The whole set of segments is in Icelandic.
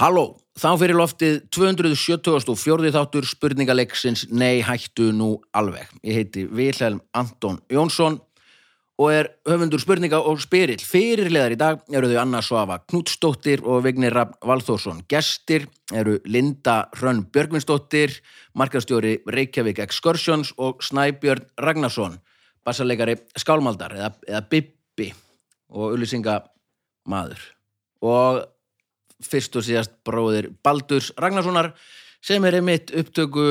Halló, þá fyrir loftið 274. þáttur spurningaleiksins Nei hættu nú alveg. Ég heiti Vilhelm Anton Jónsson og er höfundur spurninga og spyrill. Fyrirleðar í dag eru þau Anna Svafa Knútsdóttir og Vignir Rapp Valþórsson. Gestir eru Linda Hrönn Björgvinsdóttir, markastjóri Reykjavík Excursions og Snæbjörn Ragnarsson, bassarleikari Skálmaldar eða, eða Bibbi og ullisinga Og fyrst og síðast bróðir Baldurs Ragnarssonar sem er einmitt upptöku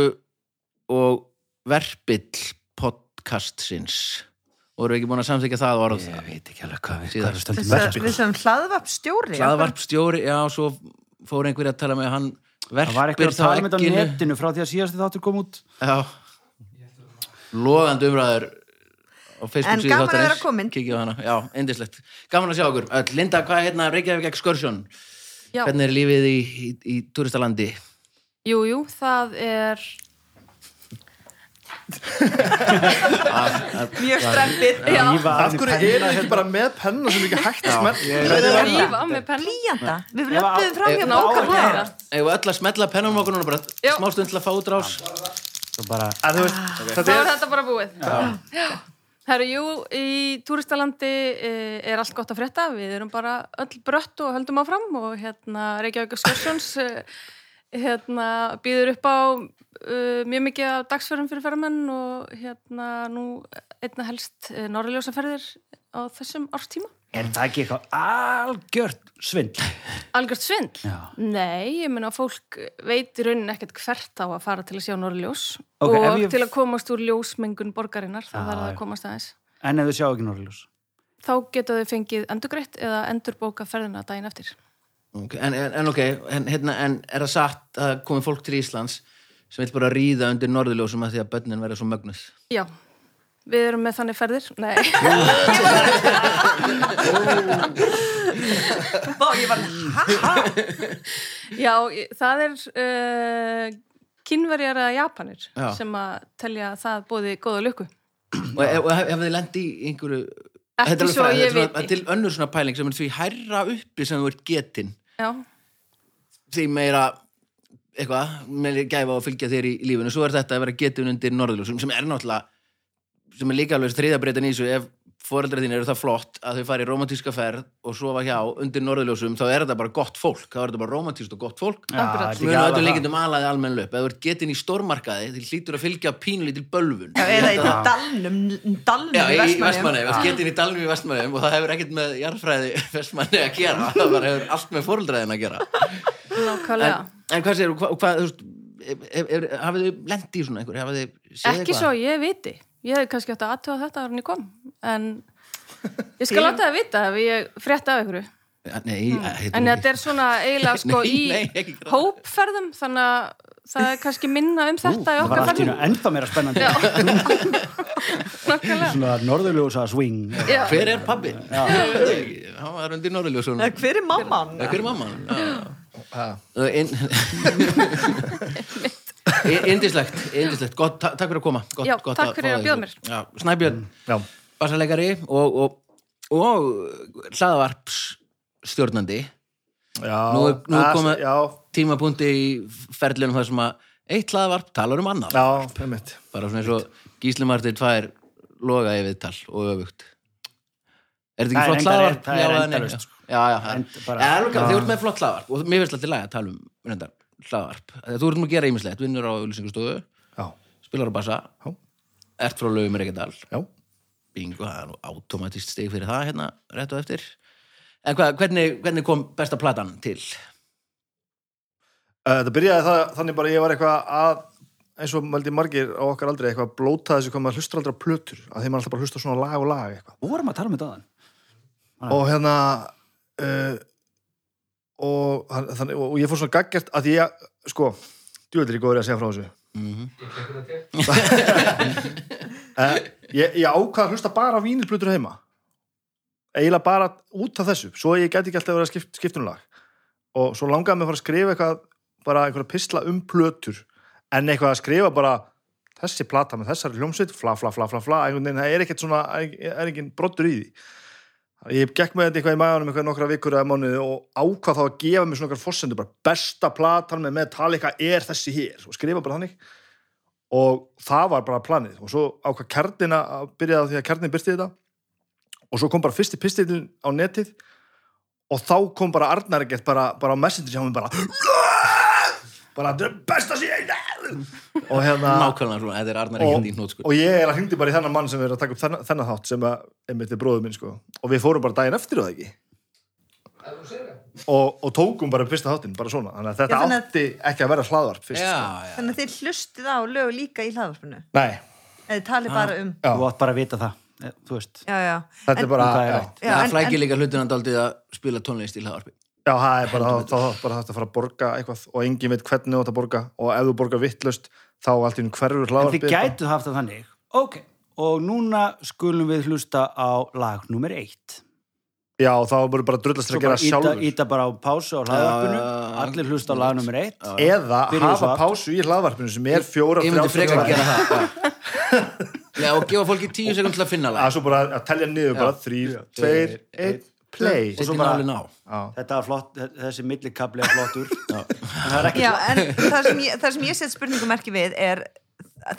og verpill podcastsins. Og eru ekki búin að samþykja það orð Ég veit ekki alveg hvað við, hvað við verð við sem hlaðvarpstjóri hlaðvarpstjóri, já, svo fór einhver að tala með hann Það var verpir eitthvað að tala með þetta á netinu frá því að síðasti þáttur kom út. Já. Logandi umræður á Facebook En gaman að vera komin. Já, gaman að sjá okkur, Öll, Linda, hvað er hérna Reykjavík Excursion, Já, hvernig er lífið í, í, í turistalandi jú, jú, það er Mjög strempið Já, Af hverju er þið ekki bara með penna sem ekki hægt að smelta? rífa með penn Líjanda, við löpum fram hjá nákvæmlega. Ef við öll að smetla pennum okkur núna bara? Smá stund til að fá En þú veist, Þá er er þetta bara búið. Já. Herru, jú, í túristalandi eh, er allt gott að frétta. Við erum bara öll brött og höldum áfram og hérna Reykjavík Excursions eh, hérna býður upp á uh, mjög mikið af dagsferðum fyrir ferðamenn og hérna nú einna helst norðurljósaferðir á þessum árstíma er það ekki eitthvað algjört svindl? Algjört svindl? Já. Nei, ég meina að fólk veit í rauninni ekkert hvert á að fara til að sjá norðljós Ok, ef og ég- til að komast úr ljósmengun borgarinnar þá verða það að komast aðeins. En ef þau sjá ekki norðljós? Þá geta þau fengið endurgreitt eða endurbóka ferðina daginn eftir. okay. en, en, en ok, en, hérna, en er það satt að komið fólk til Íslands sem vil bara ríða undir norðurljósum að því að börnin verða svo mögnuð Já, við erum með þannig ferðir. Nei, Bá, ég var, ha já, það er uh, kynverjar eða japanir Já. sem að telja það bóði góða lukku. og ef, og hef, hef þið lendi í einhverju Ekki Þetta er alveg svo fræ- ég þetta er svona- viti. til önnur svona pæling sem er því hærra uppi sem þú ert getin Já, því meira eitthvað, meira gæfa að fylgja þér í, lífinu svo er þetta að vera getin undir norðurljósum sem er náttúrulega sem er líka alveg þriðabreitin í þessu ef foreldrar þín eru það flott að þau fari í romantíska ferð og sofa hjá undir norðurljósum þá er þetta bara gott fólk, þá er þetta bara romantískt og gott fólk. Þetta sem er er alveg það. líkindum alaði almenn löp. Ef þú ert getin í stórmarkaði því hlýtur að fylgja pínulítil bölvun. Já, eða í dalnum, dalnum Já, í. Vestmanni, við getum í dalnum í Vestmanni og það hefur ekkert með jarðfræði Vestmanni að gera, það bara hefur allt með fóröldræðin að gera. En, nákvæmlega. en hvað segir, hvað, hvað, þú veist ef- ef- ef- hafið þið lendi í svona séð Ekki svo, ég viti. Ég hef kannski átt að aðtöða þetta ára en ég kom. En ég skal láta það vita ef ég frétta af ykkur. Ja, Nei, mm. En þetta er svona eiginlega sko Nei, í nei, það. hópferðum, þannig að það er kannski minna um þetta í Það var okkar í ferðum. ennþá meira spennandi. Svona norðurljósa swing. Já. Hver er pabbi? Hann var undir Norðurljósun Eða, Hver er mamman? Hver er mamman? In... Indislegt, indislegt, gott, ta takk fyrir að koma. Gott, Já, gott takk fyrir að þig. bjóða mér. Já, Snæbjörn, Já, bassarleikari og, og, og hlaðvarpsstjórnandi já Nú er- nú er að- komið- Já, tímapunkti í ferlunum þar sem að eitt hlaðvarp talar um annar já, einmitt. Bara svona eins og Gísli Martin tvær loga í viðtal og öfugt. Er þetta ekki flott hlaðvarp? það er já, það er alveg gaman, þið ert með flott hlaðvarp. Og mér finnst alltaf læg að tala um reyndar, hlaðvarp Þegar Þú ert nú að gera ímislegt, vinnur á Já, spilar á bassa, Já. ert frá lögum er ekkert all já bingo, það er nú automatist stig fyrir það hérna, rétt og eftir En hvað, hvernig, hvernig kom besta platan til? Uh, Þetta byrjaði það, þannig bara að ég var eitthvað að eins og mældi margir á okkar aldrei eitthvað að blóta þessu hvað maður hlustar aldrei á plötur að þeim alltaf bara hlusta á svona lag og lag eitthvað Við vorum að tala um þetta aðan. Og hérna uh, og, þann- þannig, og ég fór svona gaggjart að ég, sko djúveldur ég góður að segja frá þessu. Mm uh, ég, ég ákvað að hlusta bara á vínilplötur heima. Eiginlega bara út af þessu svo ég gæti ekki alltaf verið að skipt, skipta um og svo langaði mig að fara að skrifa eitthvað bara einhverja pisla um plötur en eitthvað að skrifa bara þessi plata með þessari hljómsveit, fla, fla, fla, fla, fla einhvern veginn, það er ekkert svona, er, er engin brottur í því ég gekk með þetta eitthvað í maðanum eitthvað nokkra vikur eða mánuði og ákvað þá að gefa mér svona okkar fórsendur bara besta platan með Metallica er þessi hér og skrifa bara þannig. Og það var bara planið. Og svo ákvað kjarnina að byrja það því að kjarnin byrsti þetta. Og svo kom bara fyrsti pistilin á netið og þá kom bara Arnar ekkert bara, bara á messenger hjá mér bara bara besta síðan og hérna Nákvæmlega svona, þetta er Arnar ekki hindi í hnót sko. og ég er að hringdi bara í þennan mann sem er að taka upp þennan, þennan þátt sem að, einmitt er bróður minn sko og við fórum bara daginn eftir og það ekki og, og tókum bara fyrsta þáttinn, bara svona þannig að þetta Já, þannig að- átti ekki að vera hlaðvarp fyrst Já, sko. já. Þannig að þið hlustið á lög líka í hlaðvarpinu nei, eða þið talið bara um Já. Þú átt bara að vita það, eh, þú veist. Já, já þetta er bara hvað er já, rætt? Já, það en- flækir en- líka hlutina daldið að spila tónlist í hlaðarpi já, það er bara þá bara þetta að fara að borga eitthvað og engin veit hvernig þú átt að borga og ef þú borgar vittlust þá allt í einu hverfur En þið gætu haft það þannig. Ok, og núna skulum við hlusta á lag nummer eitt. já, þá voru bara drullast að gera bara íta, sjálfur. íta bara á pásu á hlaðvarpinu, Já, allir hlusta á lag nummer eitt. eða Byrjuðu svo hafa aftur. pásu í hlaðvarpinu sem er fjóra, ég myndi frekar fjórar- gera það já. og gefa fólki tíu sekund til að finna að lag svo bara að telja niður bara þrý, tveir, einn, play. Bara- Þetta var flott, þessi millikabli er flottur. en það er ekki Já, en það sem ég, það sem ég set spurningumerki við er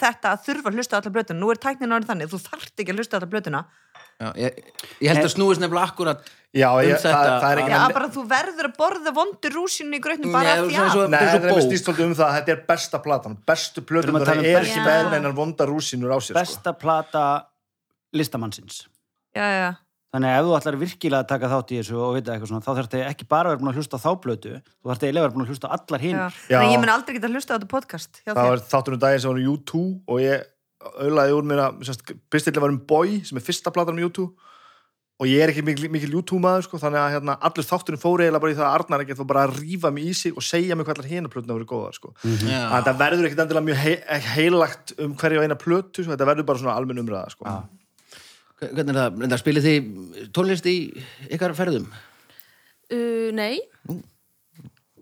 þetta að þurfa að hlusta á alla blötuna. Nú er tæknin orðin þannig, þú þarft ekki að hlusta á alla blötuna. Já, ég, ég held að snúist nefnilega akkurat já Um ég, þetta. það, það er Já, ekki bara þú verður að borða vondur rúsinu í grautnum bara því að Nei, Þetta er það er stýst svolítið um það að þetta er besta platan. Bestu Við plötunar erum að tala um er ekki með einan vonda rúsinur á sér sko. besta plata listamannsins. Já, já, Þannig að ef þú ætlar virkilega að taka þátt í þessu og vita eitthvað svona, þá þarf þetta ekki bara að vera búin að hlusta á þá blötu, þú þarf þetta eiginlega að vera búin að hlusta á allar hinn. Þannig að ég mun aldrei geta að hlusta á þetta podcast hjá það var þáttunum daginn sem var um U2 og ég auðlaði úr mér að byrstilega var um Boy sem er fyrsta platan um U2 og ég er ekki mikil, mikil U2 maður sko, þannig að hérna, allir þáttunum fóru eiginlega bara í það að Arnar ekkert var bara að rífa mig í sig og segja mig hvað allar hina plötuna voru góðar sko. já, að þetta hvernig er það, reyndar spilið þið tónlist í ykkar ferðum? Uh, nei.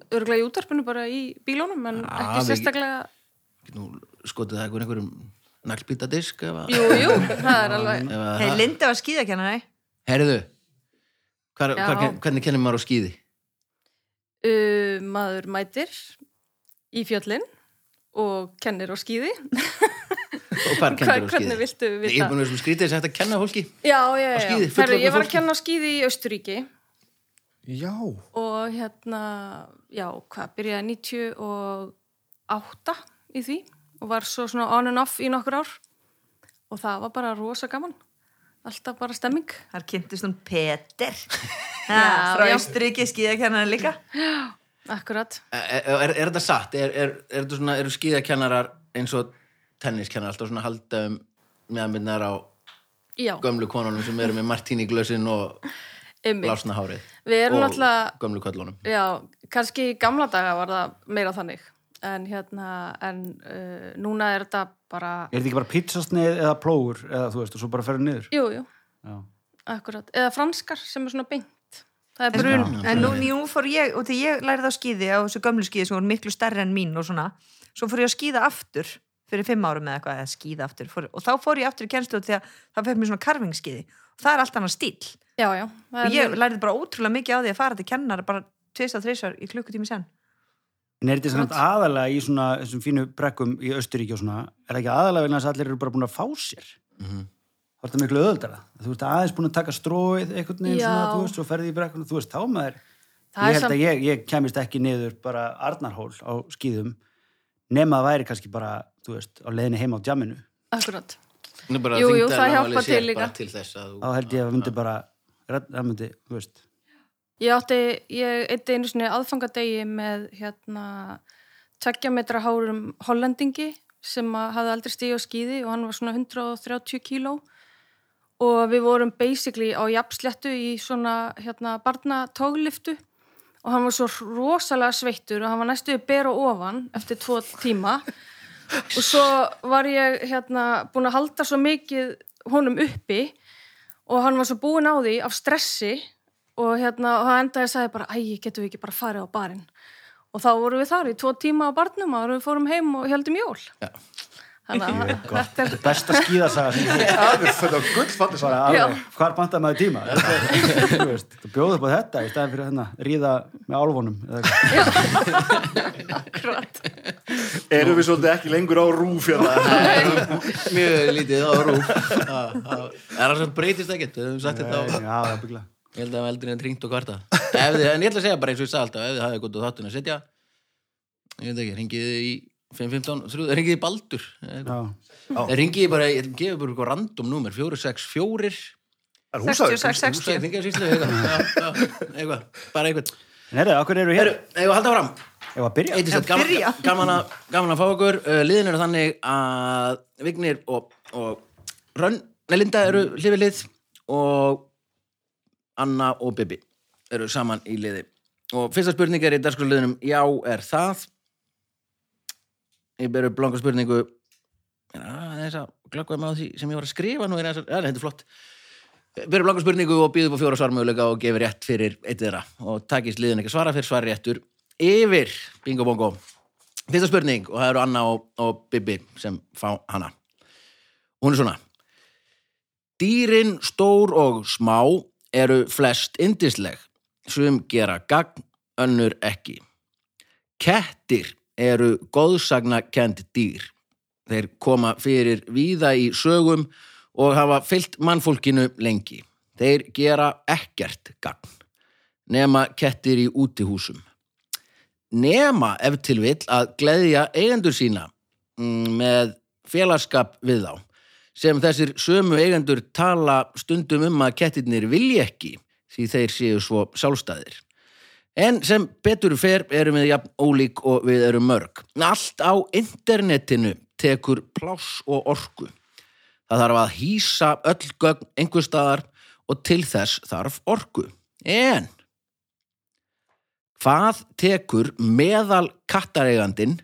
Örgulega í útarpinu bara í bílónum en Já, ekki við- sérstaklega nú skotið það einhver einhverjum naglbítadisk Jú, jú, það er alveg Hei, það- Linda var skíðakennari. Herðu, hvar, hvar, hvernig kennir maður á skíði? uh, Maður mætir í fjöllin og kennir á skíði Og hvar Hva, kennir á skíði? Hvernig viltu Ég er búin að vera skrítið þess að kenna fólki Já, já, já, já. fullorðnu Herru, Ég var að kenna á skíði í Austuríki já, og hérna, já, hvað, byrjaði 98 í því og var svo svona on and off í nokkur ár. Og það var bara rosa gaman. Alltaf bara stemming. Þar kynntist hún Peter. Já, ha, Frá já. Austuríki skíðakennari líka. Akkurat. Er, er, er þetta satt? Er, er, er þetta svona, eru skíðakennarar eins og tenniskennar alltaf svona halda um meðanbyrnar á Já, gömlu konunum sem eru með martíni glösin og lásna hárið Við erum og náttúrulega, gömlu köllunum já, kannski í gamla daga var það meira þannig. En hérna, en uh, núna er þetta bara, Er þetta ekki bara pizzasneið eða plógur eða þú veist, og svo bara ferður niður? jú, jú, Já. akkurat. Eða franskar sem er svona beint. Það er brun, En nú, nú fór ég, og því ég lærið á skíði á þessu gömlu skíði sem voru miklu stærri en mín og svona, svo fór ég að skíða aftur fyrir fimm árum eða eitthvað, eða skíða aftur. Fór, og þá fór ég aftur í kennslu því að það fekk mér svona karfingskíði og það er allt annað stíl já, já. Það og ég mjög- lærið bara ótrúlega mikið á því að fara til kennar bara tveist að þreysar í klukkutími sen En er þetta samt aðalega í svona þessum fínu brekkum í Östuríki og svona, er það ekki aðalega vegna þess að allir eru bara búin að fá sér? Mhm. Það er þetta miklu öðuldara. Þú veist aðeins búin að taka stróið þú veist, svo ferði í brekkunum, þú veist, þá maður, Það ég er held samt- að ég, ég kemist ekki niður bara Arnarhól á skýðum, nema að væri kannski bara, þú veist, á leiðinni heima á Nú bara Jú, jú, það hjálpar sér til líka. bara til þess að þú Þá held ég að myndi bara, það myndi, þú veist, Ég átti, ég eitti einu sinni aðfangadegi með hérna tveggja metra hárum hollendingi sem að hafði aldrei stíð á skíði og hann var svona 130 kíló. Og við vorum basically á jafnsléttu í svona hérna barnatógliftu. Og hann var svo rosalega sveittur og hann var næstu ber og ofan eftir tvo tíma og svo var ég hérna búin að halda svo mikið honum uppi og hann var svo búin á því af stressi og hérna, og það endaði að sagði bara æ, getum við ekki bara farið á barinn og þá vorum við þar í tvo tíma á barnum og við fórum heim og heldum jól Já. Þannig að þetta er Besta skíðasaga sem ég alveg þetta var gullfallis hvar bantaði maður tíma? Er- þú upp á þetta í staðin fyrir hérna, ríða með álfunum eða eitthvað. akkurat. erum við svolítið ekki lengur á rúf hérna? Mjög lítið á rúf. Það er sem breytist ekkert við höfum sagt þetta á Nei, Já, það er byggla ég held að það heldur en tringt og kvarta en ég ætla að segja bara eins og ég sagði alltaf ef þið hafið gott á þáttun að setja ég veit ekki, ringið þið í 515, ringið þið í Baldur. Já, ringið þið bara, ég gefur bara eitthvað random númer 464 er húsavík 66, 60 Húsavík, Þingeyjarsýslu, eitthvað. Bara eitthvað. Herru, okkur eru hér Eða halda fram Já, gaman, byrja. gaman, að, gaman að fá okkur. Uh, liðin eru þannig að Vignir og, og Rönn, nei Linda eru hlið við lið og Anna og Bibi eru saman í liði. Og fyrsta spurning er í dagskrúliðinum já er það ég beru blanga spurningu. Já, þess að glöggvaði með því sem ég var að skrifa nú er þess að, já, þetta er flott. Beru blanga spurningu og býðu upp á fjóra svarmöguleika og gefur rétt fyrir eitt þeirra. Og takist liðin ekki svara fyrir svar réttur yfir. Bingo bongo. Fyrsta spurning og það eru Anna og, og Bibi sem fá hana. Hún er svona. Dýrin stór og smá eru flest indisleg sum gera gagn, önnur ekki. Kettir eru góðsagnakend dýr. Þeir koma fyrir víða í sögum og hafa fyllt mannfólkinu lengi. Þeir gera ekkert gagn nema kettir í útihúsum. Nema ef til vill að gleðja eigendur sína mm, með félagskap við þá sem þessir sömu eigendur tala stundum um að kettirnir vilji ekki því þeir séu svo sjálfstæðir. En sem betur fer erum við jafn ólík og við erum mörg. Allt á internetinu tekur pláss og orku. Það þarf að hýsa öll gögn einhver staðar og til þess þarf orku. En hvað tekur meðal kattareigandin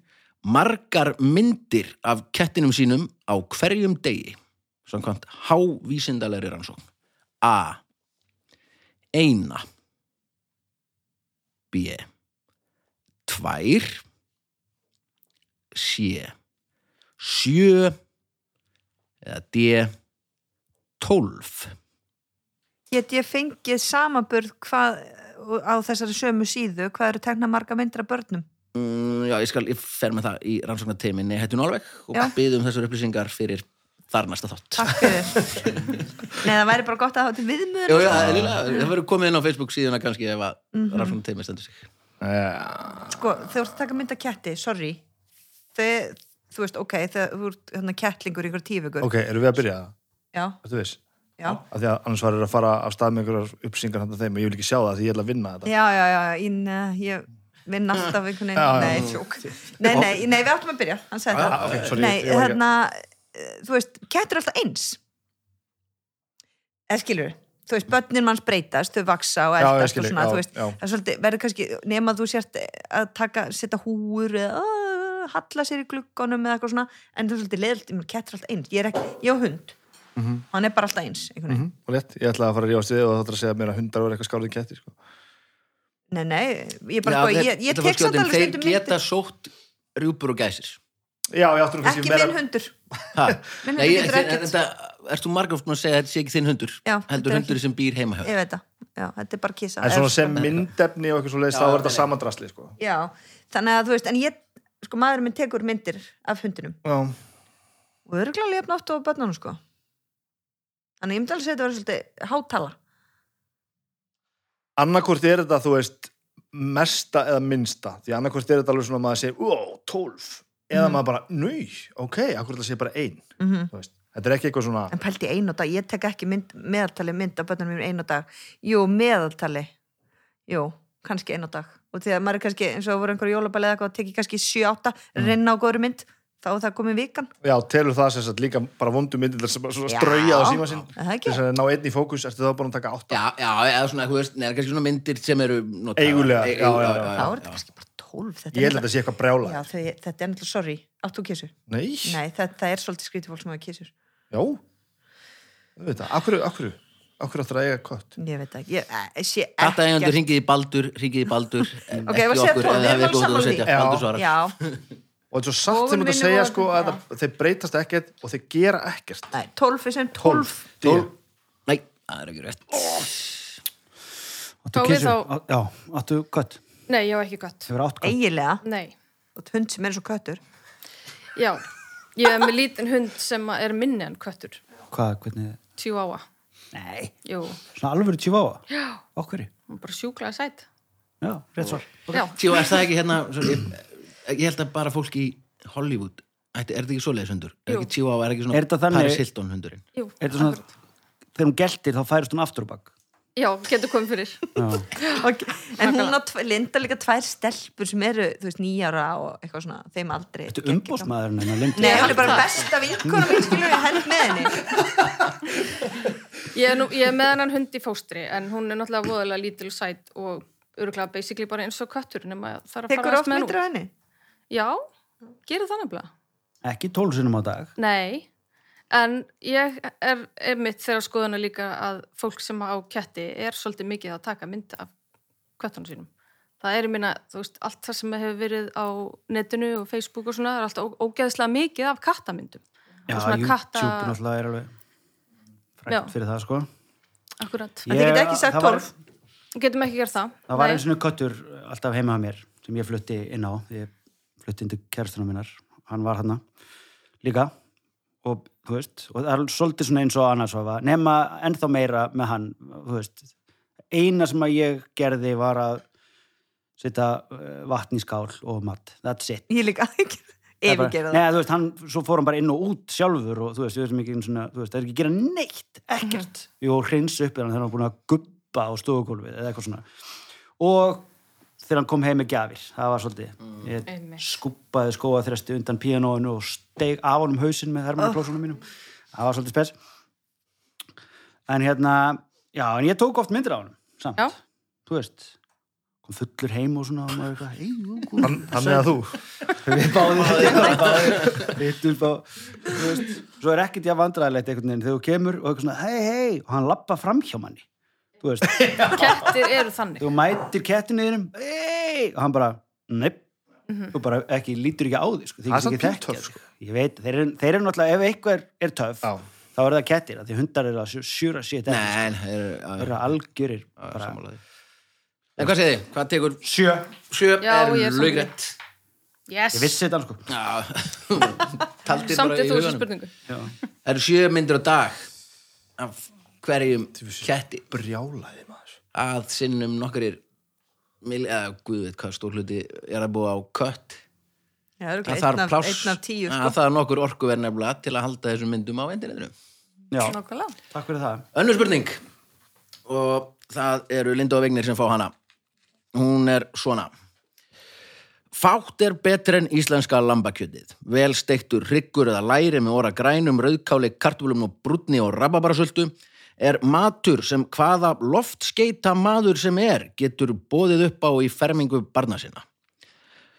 margar myndir af kettinum sínum á hverjum degi? Samkvæmt hávísindalegri rannsókn. A. Eina. B. Tvær. C. Sjö. Eða D. Tólf. Get ég fengið samaburð hvað á þessari sömu síðu, hvað eru tekna marga myndir af börnum? Mm, já, ég skal, ég fer með það í rannsóknarteiminni Hættu Norveg og byðum þessar upplýsingar fyrir þar næsta þátt. Takk fyrir. Nei, það væri bara gott að hafa til viðmjöður. Jú, já, eðlilega, það verður komið inn á Facebook síðuna kannski ef að mm. -hmm. rannsóknarteimi stendur sig. Sko, þú ert að taka mynd af ketti, sorry, þegar, þú veist, ok, þú ert hérna kettlingur í ykkur tífugur. ok, erum við að byrja það? Já, Ertu viss? já. Af því að annars var að fara af stað með einhverjar uppsingar handa þeim og ég vil ekki sjá það því ég ætla að vinna þetta Já, já, já, ég, ég vinn alltaf einhvern veginn, nei, tjók. Nei, nei, nei, við áttum að byrja, hann sagði Já, það. Nei, hérna, þú veist, kettir er alltaf eins. Eða skilur, þú veist, börnin manns breytast, þau vaksa og Já, eldast skil, og svona, já, þú veist, já. það er svolítið, verður kannski, nema að þú sért að taka, setja húur eða halla sér í glugganum eða eitthvað svona, en það er svolítið leðilt, er alltaf eins, ég er ekki, ég á hund, hann er bara alltaf eins, veginn. Mhm, og létt, ég ætla að fara að rífast við og það ætla að segja mér að hundar voru eitthvað skárið ketti sko. Nei, nei, ég bara, Já, sko, þeir- ég, ég tek samt alveg Þeir stundum geta myndir, sótt rjúpur og gæsir. Já, ég áttur ekki minn hundur, Ha? minn Nei, hundur ég, getur ekkert, þú margóft að segja að þetta sé ekki þinn hundur? Já, Heldur hundur sem býr heima hjá. ég veit það, já, þetta er bara kissa. En svona sem myndefni og eitthvað svo leiðist þá er þetta samandrasli sko. Já, þannig að þú veist, en ég, sko, maðurinn minn tekur myndir af hundinum Já, og örgulega lefna oft á börnunum, sko. Þannig ég myndi alveg segja þetta verið svolítið hátala. annarkvort er þetta þú veist mesta eða minnsta því annarkvort er þetta alveg svona að maður segir ó, tólf, eða Mhm. maður bara nöy, ok, akkur þetta sé bara ein Mm þú veist, þetta er ekki eitthvað svona En pælti einu dag, ég tek ekki mynd, meðaltali mynd af börnunum minn einu dag. Jú, meðaltali, jú, kannski einu dag. Og því að maður er kannski, eins og það voru einhverju jólabæli eða eitthvað, teki kannski 7-8, Mm. reyna á góður mynd, þá er það komið vikan. já, telur það sem sagt líka bara vondu myndir sem bara strauja á síma sinn Er það ekki? þess að ná einn í fókus, ertu þá bara að taka átta Já, já, eða svona, þú veist, neða kannski svona myndir sem eru notaðar. Eigulegar, E- já, já, já, Þá já. er þetta kannski bara 12. Þetta ég held að þetta sé eitthvað brjála Já, þau, þetta er náttúrulega, sorry, áttu kísur. nei, Nei, það, það er svolítið skrítið fólk sem hafa kísur. já. Þetta, akkur, akkur akkur áttur að eiga kött? Ég veit ekki, ég, ég sé Þetta eigandur ringið í baldur, ringið í baldur Ok, ég var að segja tólf, við erum alveg sammála því. setja, Já. baldur svarar. Já, og þetta er svo satt sem þú ert að vinnu segja og- sko að það- þeir breytast ekkert og þeir gera ekkert. Nei, 12 er sem 12 12 Nei, það er ekki rétt. Áttu Fáum við kissu? þá- Á- Já, áttu kött Nei, ég á ekki kött. Hefur átt kött eiginlega Nei. og hund sem er svo köttur Já, ég er með lítinn hund sem er minni en köttur. Hvað, hvernig Chihuahua. Nei, Jú, svona alvöru tjífáa já, Okkur hún er bara sjúklega sætt. Já, rétt svar Já, Tíu, er það ekki hérna svo, ég, ég held að bara fólk í Hollywood er þetta ekki svoleiðis hundur? Er ekki Chihuahua, er ekki svona Er Paris Hilton hundurinn? jú. Er þetta svona, þegar hún geltir þá færist hún aftur og bak Já, getur komið fyrir. Okay. en hún á Linda líka tvær stelpur sem eru, þú veist, nýjára og eitthvað svona, þeim aldrei Þetta er umbóðsmaðurinn hennar Lindu Nei, hún er bara besta vinkona mín, skilur ég held með henni. Ég er, nú, ég er með hennan hund í fóstri en hún er náttúrulega voðalega lítil og sætt og öruglega basically bara eins og köttur nema það er að Tekur fara oft með myndir henn af henni? Já, gerir það nefnilega. Ekki tólsunum á dag. Nei, en ég er, er mitt þegar skoðuna líka að fólk sem á ketti er svolítið mikið að taka mynd af köttunum sínum. Það er, ég minna, þú veist, allt það sem hefur verið á netinu og Facebook og svona, er alltaf ógeðslega mikið af kattamyndum. Já, Og svona YouTube katta- náttúrulega er alveg frækt fyrir það sko Akkurat. En þið getið ekki sagt 12. Getum ekki gert það. Það var eins og köttur alltaf heima að mér sem ég flutti inn á ég flutti inn til kærstunum minnar hann var hann líka og þú veist, og það er svolítið svona eins og annars var nema ennþá meira með hann, þú veist. Eina sem að ég gerði var að setja uh, vatn í skál og mat, that's it. Ég líka. Ekki er yfirgerða Nei, þú veist, hann, svo fór hann bara inn og út sjálfur og þú veist, við erum ekki einu svona, þú veist, það er ekki að gera neitt, ekkert. Jú, hreins upp þegar hann var búin að guppa á stofugólfið eða eitthvað svona. Og þegar hann kom heim með gjafir, það var svolítið, ég Einmitt. skúpaði skóa þresti undan píanóinu og steg af honum hausinn með hermannaklósunum mínum. Það var svolítið spes. En hérna, já, en ég tók oft myndir á honum, samt. Já. Þú veist, kom fullur heim og svona Hann- að þú við báðum hittum bá þú veist, svo er ekkert ég vandræðilegt einhvern veginn þegar þú kemur og eitthvað svona hei hei og hann lappa fram hjá manni Kettir eru þannig. þú mætir kettinu þínum hei og hann bara, nepp þú bara ekki, lítur ekki á því sko, Það er þekkja píntöff, þig. sko. ég veit, þeir eru, þeir eru náttúrulega ef eitthvað er, er töff, Já. þá er það kettir af því hundar eru að sjúra Nei, það er, þeir eru algjörir En hvað segið þið? Hvað tekur? Sjö, sjö Já, er laugrætt Yes, ég vissi þetta sko. Já, taldi samt bara er í þú þessu spurningu. Já. Það eru sjö myndir á dag af hverjum ketti. brjálaði maður. Að sinnum nokkurir mil, eða guð veit hvað stór hluti er að búa á kött. Já, það er það örugglega þarf pláss sko. það er nokkur orkuverð nefnilega til að halda þessum myndum á endinniðinu takk fyrir það. Önnur spurning. Og það eru Linda og Vignir sem fá hana. Hún er svona. Fátt er betur en íslenska lambakjötið. Vel steiktur hryggur eða læri með óra grænum, rauðkáli, kartflum og brúnni og rababarasöldu er matur sem hvaða loftskeita maður sem er getur bóðið upp á í fermingu barna sinna.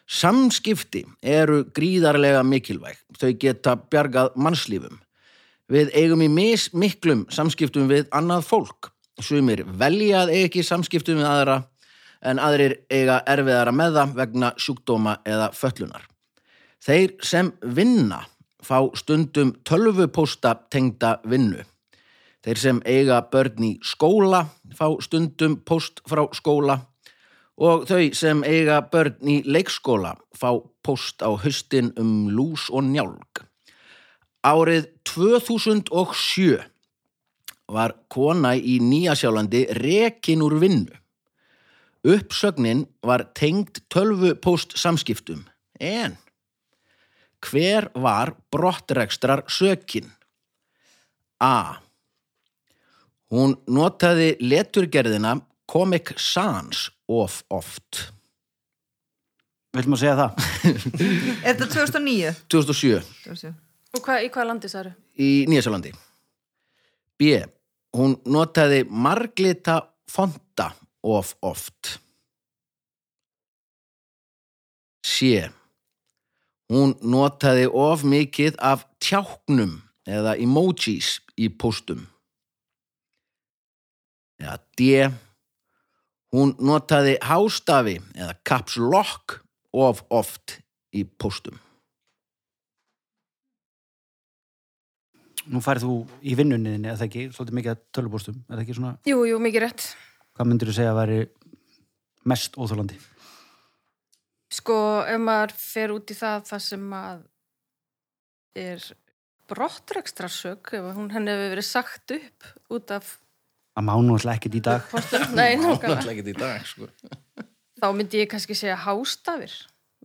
Samskipti eru gríðarlega mikilvæg. Þau geta bjargað mannslífum. Við eigum í mis miklum samskiptum við annað fólk. Sumir velja að eiga ekki samskiptum við aðra en aðrir eiga erfiðara með það vegna sjúkdóma eða föllunar. Þeir sem vinna fá stundum tölvupósta tengda vinnu. Þeir sem eiga börn í skóla fá stundum póst frá skóla og þau sem eiga börn í leikskóla fá póst á haustin um lús og njálg. Árið 2007 var kona í Nýjasjálandi rekin úr vinnu. Uppsögnin var tengd tölvupóst samskiptum, en hver var brottrekstrar sökin? A. Hún notaði leturgerðina Comic Sans of oft. Viltum að segja það? Er þetta 2009? 2007 2007? Og hvað, í hvaða landi það eru? í Nýjasjálandi. B. Hún notaði marglita fonta of oft. C. Hún notaði of mikið af tjáknum eða emojis í póstum eða D. Hún notaði hástafi eða caps lock of oft í postum. Nú færðu þú í vinnunniðinni, eða ekki, svolítið mikið að tölvupostum, eða ekki svona? Jú, jú, mikið rétt. Hvað myndir þú segja að veri mest óþálandi? Sko, ef maður fer út í það það sem að er brottrækstrarsök, ef hún henni hefur verið sagt upp út af Að mánu alltaf ekkert í dag. nei, nákvæmlega. Ekki í dag, sko. Þá myndi ég kannski segja hástafir.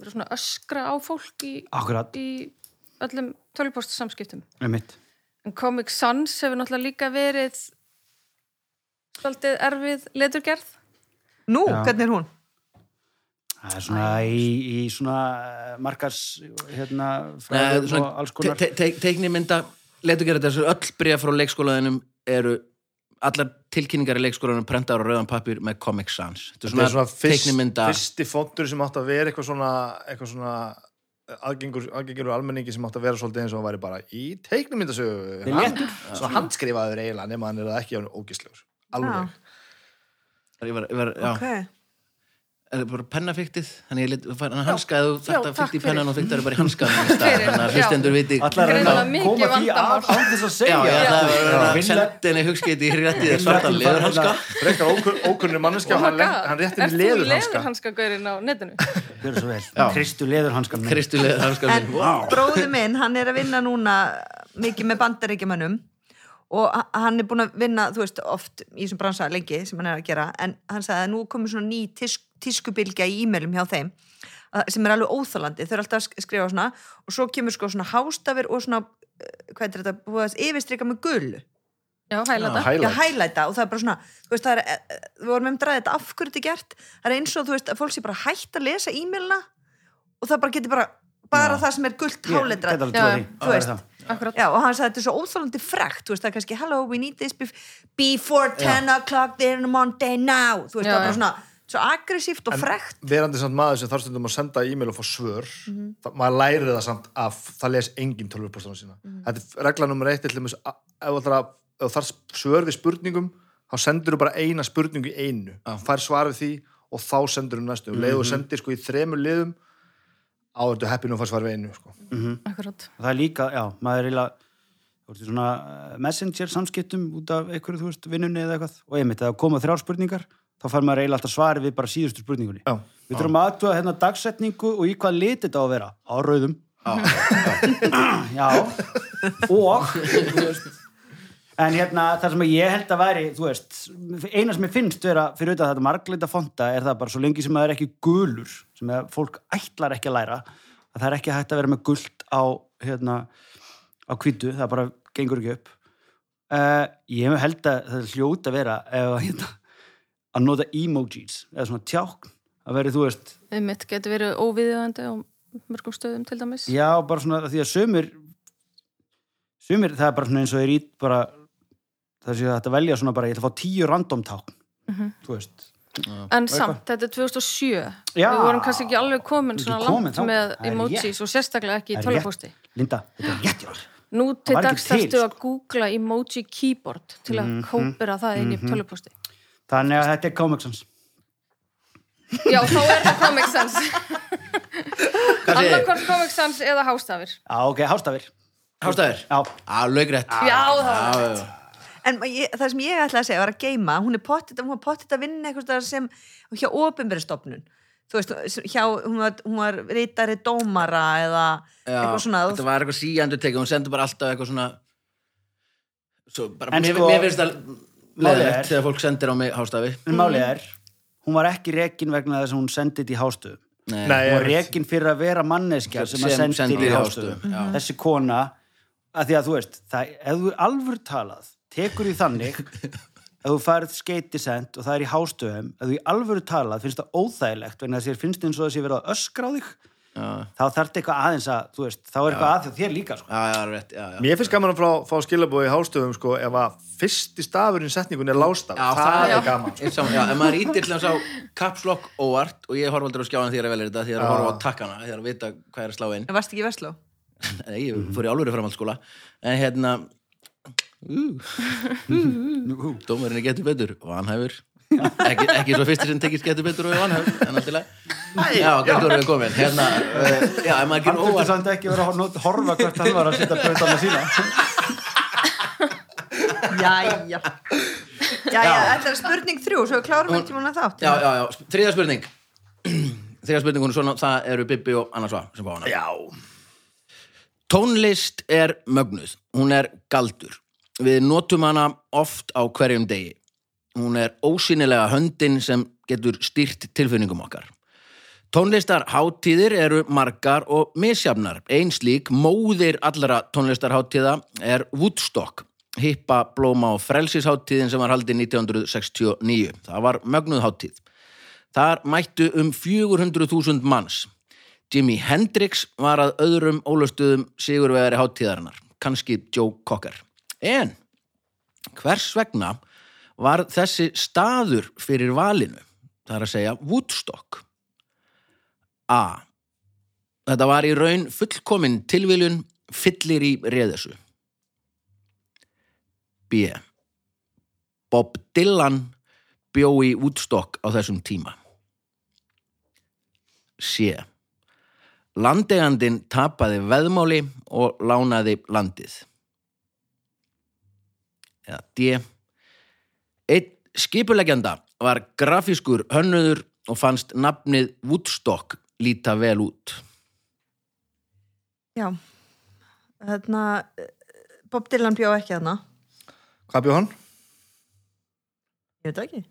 Verið svona öskra á fólk í, í öllum tölvupostsamskiptum. með mitt. En Comic Sans hefur náttúrulega líka verið svolítið erfið leturgerð. Nú, Já. hvernig er hún? Það er svona í, í svona eh, markas, hérna, svona og alls konar. te- te- Teiknimynda, letu gera þessu öll bréf frá leikskólaðinum eru allar tilkynningar í leikskólanum prentaður á rauðan pappir með Comic Sans. Þetta er svona, svona fyrst, teiknimynda fyrsti fontur sem átt að vera eitthvað svona, eitthvað svona aðgengur, aðgengur almenningi sem átt að vera svolítið eins og hann væri bara í teiknumyndasögu léttur. svona handskrifaður eiginlega nema hann er það ekki ógislegur alveg, ég var, ég var, já, Ok. Er það bara pennafiktið þannig hanskaði já, þetta í pennan og fyrst er bara í hanskaðum þannig að hlustendur viti Allar að Greinilega reyna að mikið koma því vandamál. að án þess að segja. það. að henni hugskiti í hréttið svartan leður hanska. Frekar ókunn, ókunnur manneskja Oh hann, le- God. hann rétti Ert mér þú leðurhanska leðurhanskagaurinn á netinu? Kristu leðurhanskan. Kristu leður hanska En bróði minn, hann er að vinna núna mikið með bandaríkjumönnum og hann er búin að vinna, þú veist, oft í þessum bransa lengi sem hann er að gera, en hann sagði að nú komur svona ný tísk, tískubilgja í e-mailum hjá þeim sem er alveg óþálandi, þau eru alltaf að sk- skrifa svona og svo kemur sko svona hástafir og svona, eh, hvað er þetta, búið að yfirstrika með gullu Já, hæla þetta. já, hælæta og það er bara svona þú veist, það er, eh, eh, við vorum um dræðið þetta af hverju þetta er gert, það er eins og þú veist að fólk sé bara hægt að lesa e-mailina og það bara getur bara, bara Já. það sem er gult Ég háletra þú veist. Já, og hann sagði þetta er svo óþálandi frekt, þú veist, það er kannski hello, we need this bef before 10 o'clock there on a Monday now, þú veist, það er bara svona svo aggressíft og En frekt. verandi samt maður sem þarf stundum að senda e-mail og fá svör. Það, maður lærir það samt af það les engin tölvupostana sína. Þetta er regla nummer eitt að- ef þú að- þarf svör við spurningum þá sendur þú bara eina spurningu í einu. Fær svar við því og þá sendur þú næstu. Um leið og sendir sko í þremur liðum áður þú heppinu og fær svar við einu sko. Akkurat. Og það er líka, já, maður er svona eh, messenger samskiptum út af einhverju, þú veist, vinnunni eða eitthvað. Og einmitt, þegar koma þrjár spurningar þá fær maður eiginlega alltaf svari við bara síðustu spurningunni. Já. Við þurfum að aðtuga hérna dagsetningu og í hvað lit þetta á að vera. Á rauðum. Já, og þú veist, en hérna það sem ég held að væri, þú veist eina sem ég finnst vera fyrir auðvitað þetta margleita fonta er það bara svo lengi sem það er ekki gulur sem að fólk ætlar ekki að læra að það er ekki hægt að vera með gult á hérna, á hvítu það bara gengur ekki upp. Uh, ég held að það er hljót að vera ef, að, hérna, að nota emojis eða svona tjákn að veri, þú veist, Einmitt getur verið óviðjöðandi á mörgum stöðum til dæmis. já, bara svona því að sömur sömur, það er bara svona eins og er í bara það sé að þetta velja svona bara, ég ætla að fá tíu random tákn þú veist, En samt, þetta er 2007. Já. Við vorum kannski ekki alveg komin svona komin langt þangað. með emojis og sérstaklega ekki í Það tölvupósti. Linda, þetta er rétt hjá þér. Nú til dags til, þarftu sko. að googla emoji keyboard til að kópera það inn í tölvupósti. Þannig að þetta er Comic Sans Já, þá er það Comic Sans. Annarkvort Comic Sans eða hástafir. já, ok, hástafir Hástæður? já, Á, laugrætt Já, það var rétt. En ég, það sem ég ætlaði að segja var að geima, hún er pottit, hún var pottit að vinna eitthvað sem hjá ofinverðistofnun. Þú veist, hjá, hún var, hún var rítari dómara eða Já, eitthvað svona. þetta var eitthvað síjandur tekið, hún sendur bara alltaf eitthvað svona svo bara, En mér, sko- mér finnst það leðilegt þegar fólk sendir á mig hástafi. En málið er hún var ekki rekin vegna þess að hún sendið í hástöðum Nei, Nei, hún var ég- rekin fyrir að vera manneskja sem, Sem að sendir í hástöðum já. þessi kona að því að þú veist, það, ef þú alvur talað tekur í þannig ef þú færð skeiti send og það er í hástöðum ef þú í alvöru talað finnst það óþægilegt vegna þess að þér finnst eins og þessi verið að öskra á þig þá þarf þetta eitthvað aðeins að, þú veist, þá er eitthvað að því þér líka, sko. já, já, rétt, já, já. Mér finnst gaman að fá, fá skilabóði í hástöðum sko, ef að fyrsti stafurinn setningun er lástaf, Já, það, það- er gaman. Ég ef maður ítir til hans á kapslokk óvart og ég horf aldrei á skjáðan því að velja þetta því að horfa á takkana, því að vita hvað er að slá inn. En varst ekki í Vestló? Nei, ég fór í álfur framhaldsskóla. En hérna dómarinn er getur betur og vanhæfur ekki, ekki svo fyrstir sem tekist getur betur og er vanhæfur en alltaf já, hvernig vorum við komin. Hérna, uh, já, ef maður hann þurfti samt ekki vera að not- horfa hvert hann var að setja bröðana sína. Jæja. Jæja, þetta er spurning þrjú Svo við klárum ekki múna þátt Já, já, já, þriða spurning. Þriða spurning, hún er svona, það eru Bibi og Anna Sva sem fá hana. Já, Tónlist er mögnuð, hún er galdur. Við notum hana oft á hverjum degi. Hún er ósýnilega höndin sem getur stýrt tilfinningum okkar. Tónlistar hátíðir eru margar og misjafnar. Ein slík móðir allra tónlistar hátíða er Woodstock, hippa blóma og frelsisháttíðin sem var haldið 1969. Það var mögnuð hátíð. Þar mættu um 400.000 manns. Jimi Hendrix var að öðrum ólöstuðum sigurvegari hátíðarinnar, kannski Joe Cocker. En hvers vegna var þessi staður fyrir valinu, það er að segja Woodstock? A. Þetta var í raun fullkomin tilviljun fyllir í reðessu. B. Bob Dylan bjó í Woodstock á þessum tíma. C. Landegandinn tapaði veðmáli og lánaði landið. Eða D. Einn skipuleggjanda var grafískur hönnuður og fannst nafnið Woodstock líta vel út. Já eh, Bob Dylan bjó ekki þarna hvað bjóð hann? Ég veit ekki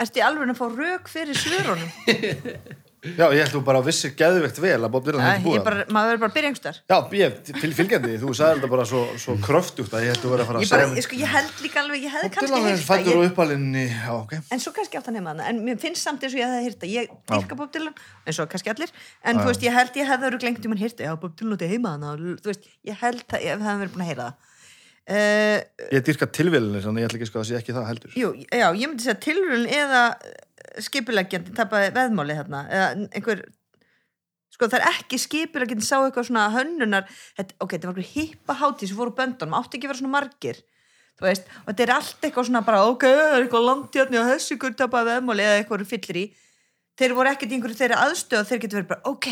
Ertu í alveg að fá rök fyrir svörunum? Já, ég held þú bara vissir geðvegt vel að Bob Dylan hefði búið bara, maður verður bara að byrja einhver Já, ég, til fylgjandi, þú sagði þetta bara svo, svo kröftugt að ég held þú verið að fara að segja ég, sko, ég held líka alveg, ég hefði Bob kannski Dylan er heyrt það fættur og uppalinn í, já, ok. En svo kannski átt að nefna það en mér finnst samt eins og ég hefði heyrt það ég dyrka Bob Dylan, eins og kannski allir. En þú veist, ég held ég hefði verið glengt um hann heyrt það já, Bob Dylan held það, hefði að það. Uh, Ég dyrka tilvílinni, þannig ég ætla ekki sko að sé ekki það heldur. Jú, já, ég myndi segja tilrun eða skipuleggjandi tapaði veðmáli hérna, eða einhver sko það er ekki skipuleggjandi sá eitthvað svona hönnunar þetta, ok, þetta var einhver hippa hátíð sem fór úr böndunum átti ekki að vera svona margir þú veist, og þetta er allt eitthvað svona bara ok, það er eitthvað landjarni og þessi ykkur tapaði veðmáli eða eitthvað fyllir í. Þeir voru ekkert í einhverju þeirra aðstöð þeir getur verið bara, ok,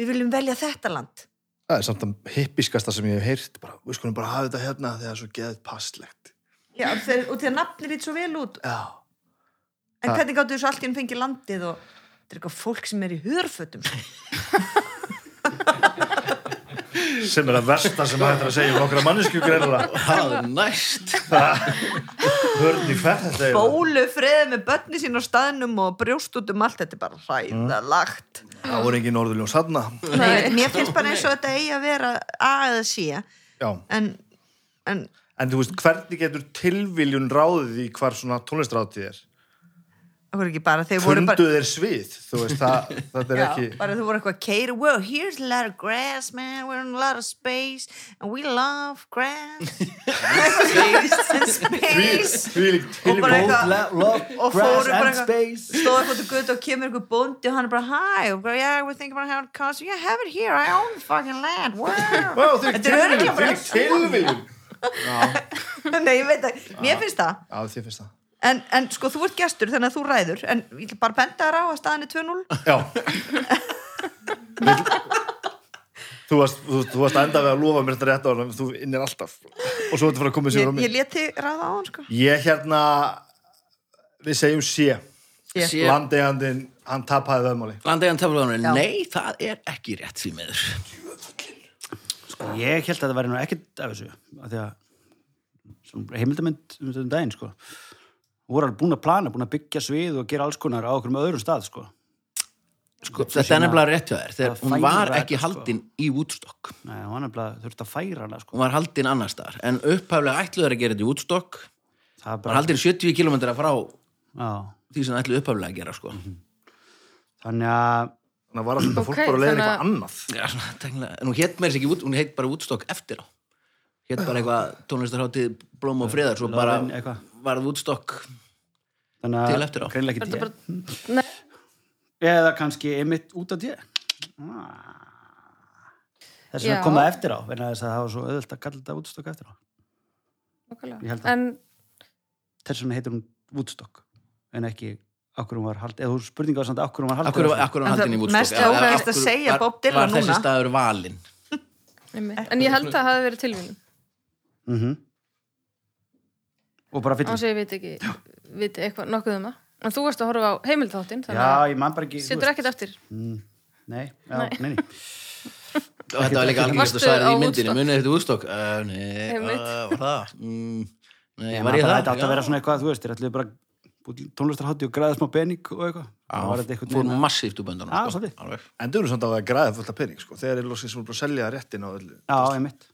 við viljum velja þetta land. Það er samt að hippiskasta sem ég hef heyrt bara, við skulum bara hafa þetta hérna þegar það er svo geðið passlegt já, þeir, og að nafnir lít svo vel út. Já, en hvernig gáttu þessu allt í enn fengið landið og þetta er eitthvað fólk sem er í hörfötum. Sem er að versta sem hægt er að segja um okkar mannesku greinlega Það er næst. Hörni fætt þetta er bólu freði með börni sín á staðnum og brjóst út um allt, þetta er bara hræðalagt Það voru engin orðuljós Nei, mér finnst bara eins og þetta eigi að vera A eða C. Já, en, en en þú veist, hvernig getur tilviljun ráðið í hvar svona tónlistráttið er? Það bara? Þeir voru bara er svið, þú veist, það, þetta er Já, ekki bara þú voru eitthvað keira well, here's a lot of grass man. We're in a lot of space and we love grass. And space. Því líkt og bara eitthvað love, og fóru bara eitthvað space. stóð eitthvað til gutt og kemur eitthvað bóndi og hann er bara hi, bara, yeah, we're thinking about how it costs yeah, have it here, I own the fucking land. Wow. Tilviljun, bara því líkt tilviljun. Nei, ég veit það, mér finnst það. Já, þið finnst það en, en sko, þú ert gestur þannig að þú ræður. En ég ætla bara benda þér á að staðan er 2-0 Já. Þú varst, þú, þú varst að enda við að lofa mér þetta rétt á hann þú innir alltaf. Og svo þetta fara að koma sér á ég, mig. ég leti ráða á hann sko. Ég hérna við segjum sé. Landegandinn, hann tapaði veðmáli. Landegan taflaðunum, Já. nei, það er ekki rétt því meður. Ég held að það væri nú ekkert af þessu af því að heimildamönd um þetta daginn sko voru alveg búin að plana, búin að byggja svið og gera alls konar á okkur með öðrum stað sko Sko, þetta er nefnilega rétt hjá þér, þegar hún var ekki þetta, sko. haldin í Woodstock. Nei, hún var nefnilega þurfti að færa hana sko Hún var haldin annars staðar, en upphaflega ætluður að gera þetta í Woodstock. Það er Hún var bara, haldin 70 km frá já, því sem ætluðu upphaflega að gera, sko. þannig að Þannig að var alltaf fólk bara að leiða eitthvað annað Já, en hún hétt með þess ekki, Wood- hún hétt bara Woodstock eftir á. Hétt bara eitthvað tónlistarháttið Blóm og Friðar, svo bara. Varð Woodstock þannig Til eftir á. greinlega ekki nei, eða kannski einmitt út af því þess að koma eftir á vegna þess að það var svo auðvöld að kalla þetta útstokk eftir á Ég nákvæmlega. held að- en þess vegna heitir hún Woodstock en ekki okkur hún var haldið eða þú spurninga var samt okkur hún var haldið Akkur, akkur hann það haldin í Woodstock mest af að segja var- Bob Dylan Var þessi núna. staður valinn einmitt. en ég held að það hafi verið tilvíðin Mhm. Og bara fyllum sem ég veit ekki, veit eitthvað nokkuð um það. En þú varst að horfa á heimildþáttinn, þannig Já, að ég man bara ekki þú setur veist. ekkert eftir. Mm, Nei, já, nei, nei. og þetta var líka Varstu að særi á í myndinni Woodstock? munið þetta úrstokk uh, nei, uh, var það mm, nei, Ég var ég bara það? þetta átti að vera Já. svona eitthvað, þú veist, þeir ætluðu bara tónlistarhátti og græða smá pening og eitthvað Það var þetta Já, eitthvað fór svona- massíft úr böndunum Já, sko. svolítið. Alveg. Endur samt að græða fullt af pening sko. þegar er lóksins búin að selja réttin á öllu Já, ég mitt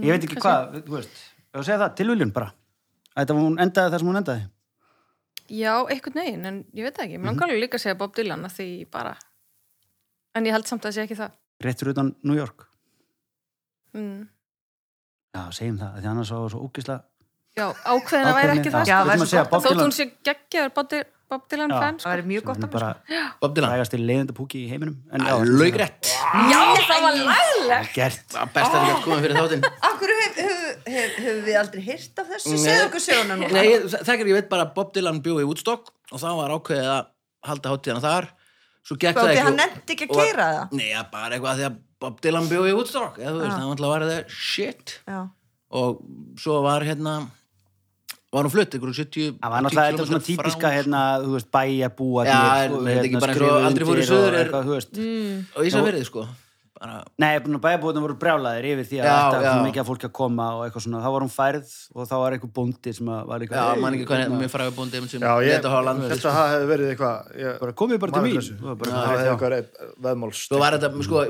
Ég veit ekki hvað, þú veist Ég var að segja Þetta hún endaði þar sem hún endaði Já, einhvern veginn, en ég veit það ekki. Mér langar alveg líka að segja Bob Dylan að því bara... En ég held samt að það sé ekki það. Rétt fyrir utan New York Mm. Já, segjum það, af því annars var það svo ógislega Já, ákveðin að væri ekki það. Já, Bob Þótt Dylan hún sé geggjaður Bob Dy- Bob Dylan Já. fan, Það sko. væri mjög gott sem af er bara mér. Bob Dylan, frægasti leiðindapúki í heiminum en já, laugrætt Já, það var. Gert best að þetta komið fyrir þáttinn Akkur hefur hef, hef, við aldrei hýrt af þessu? Segðu okkur söguna núna. Nei, er ekki, ég veit bara að Bob Dylan bjóði í Woodstock og það var ákveðið að halda hátíðana þar svo gekk Hvað, það ok, ekki hann og- nefndi ekki að og- keira það? Nei, ja, bara eitthvað því að Bob Dylan bjóði í Woodstock eða þú veist, Já. það var alltaf að vera það shit Já. og svo var hérna var hún flutt, ykkur 70 Það var náttúrulega þetta svona 10 kílómetra típiska hérna, þú veist, bæjabúa Já, er þetta ekki bara eins og aldrei fóru suður er- eitthvað, þú veist sko. Bara, Nei, bæjabúðin voru brjálaðir yfir því að Já, þetta já. var mikið af fólki að koma og eitthvað svona, þá var hún færð og þá var eitthvað bóndi sem að var eitthvað já, "Hey, man ekki hérna, mér fræði búndi sem Já, ég leta á land held að það hefði verið eitthvað ég, bara komið bara til mín það hefði eitthvað verið veðmáls Svo var þetta, sko,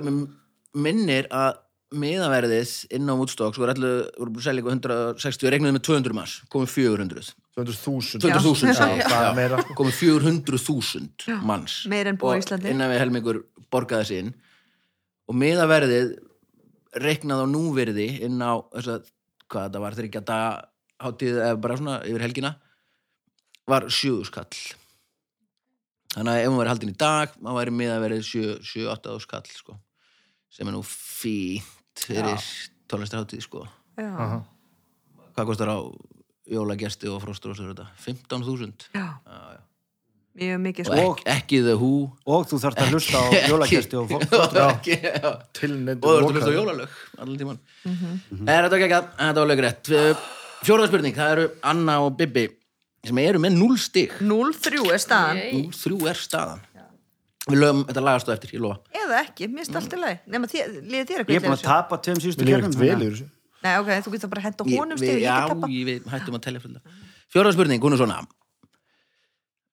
minnir að miðaverðið inn á Woodstock sko, allir, voru búin að selja eitthvað 160 og regnuðu með 200 manns, komið 400 200.000 200.000 Já. sagði ég, það já. er meira sko. komið 400.000 manns Meira en búa á Og Íslandi. innan við helmingur borgaði inn og miðaverðið reiknað á núverði inn á þess að, hvað þetta var, þryggja daga hátíð eða bara svona yfir helgina var sjöðuskall þannig að ef hún væri haldin í dag maður væri miðaverðið 7-8 skall sko, sem er nú fínt fyrir tónlistarhátíð sko Já. Hvað kostar á jólagesti og frostrósur þetta? 15.000 Já. Mjög mikið og sko. ekki, ekki The Who. Og þú þarft að hlusta á jólagesti og fólk og já. Og þú ert að hlusta á jólalög allan tíman er þetta ekki að þetta var lögrétt fjóraða spurning, það eru Anna og Bibi sem eru með 0 stig. 0-3 er staðan. Yay. 0-3 er staðan. Við lögum þetta lagast á eftir, ég lofa. Eða ekki, finnst allt í lagi. Nefna, liðið þér eitthvað ég er búin að tapa tveim síðustu kjörnum ekkert vel yfir þessu. Nei, ok, þú getur bara að henda honum stig, já, við hættum að telja fulla. Fjóraða spurning, hún er svona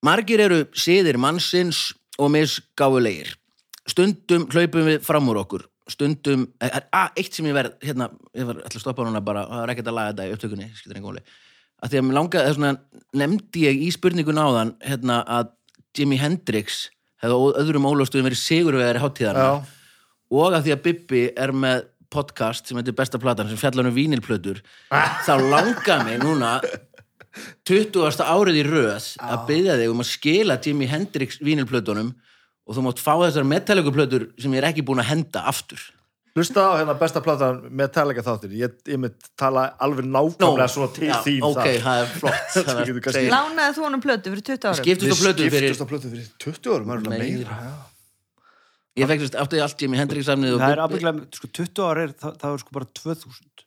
margir eru siðir mannsins og misgáfulegir. Stundum hlaupum við fram úr okkur. Stundum, eh, er að, eitt sem ég verð hérna, ég var alltaf að stoppa núna bara það er ekkert að laga þetta í upptökunni, skilur engum máli. Að því að mér langaði, þess vegna nefndi ég í spurningun áðan hérna, að Jimi Hendrix hefði á öðrum ólöfstuðum verið sigurvegari hátíðarna Já, og að því að Bibbi er með podcast sem heitir besta platan sem fjallar um vínilplötur þá langar mig núna 20. árið í röð að byggja þig um að skila Jimi Hendrix vínilplötunum og þú mátt fá þessar metallicuplötur sem ég er ekki búin að henda aftur hlusta á hérna besta platan Metallica þáttir ég, ég mynd tala alveg nákvæmlega svona til já, þín ok, það er flott Lánaði þú honum plötu fyrir 20 árum? skiptust á plötu fyrir fyrir 20 árum það er Meira. alveg meira já. ég fekk átti allt Jimi Hendrix samnið og það er afbygglega, sko 20 ára er, það, það er sko bara 2000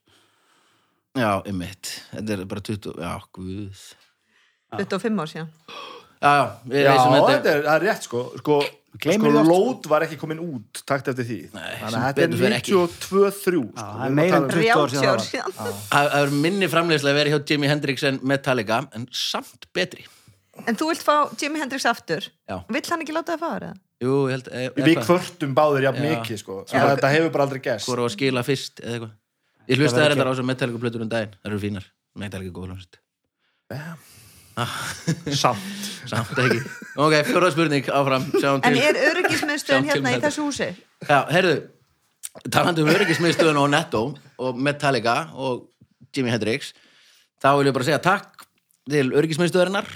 já, einmitt, þetta er bara 20 já, guð 25 ár síðan. já, já, Já, þetta þetta er, það er rétt sko sko, sko lót var ekki komin út takt eftir því Nei, þannig að þetta er betur fer ekki. 92-3 Já, sko. það er meira en 20 ár 30 síðan ár það síðan. það er minni framleiðslega að vera hjá Jimi Hendrix en Metallica en samt betri En þú vilt fá Jimi Hendrix aftur. Já. Vill hann ekki láta það fara það? Jú, ég held e, við kvörtum báðir jafn Já. mikið sko. Að þetta hefur bara aldrei gæst Hvor á að skila fyrst eða eitthvað Ég hlustaði verður þetta á þessar Metallica plötur um daginn. Það eru fínar, Metallica góð hljómsveit. Samt. Samt ekki. Ok, fjóra spurning áfram. Sjáum En er til hérna í þessu húsi? Já, heyrðu Talandi um öryggismiðstöðun og Netto og Metallica og Jimi Hendrix þá vil ég bara segja takk til öryggismiðstöðurinnar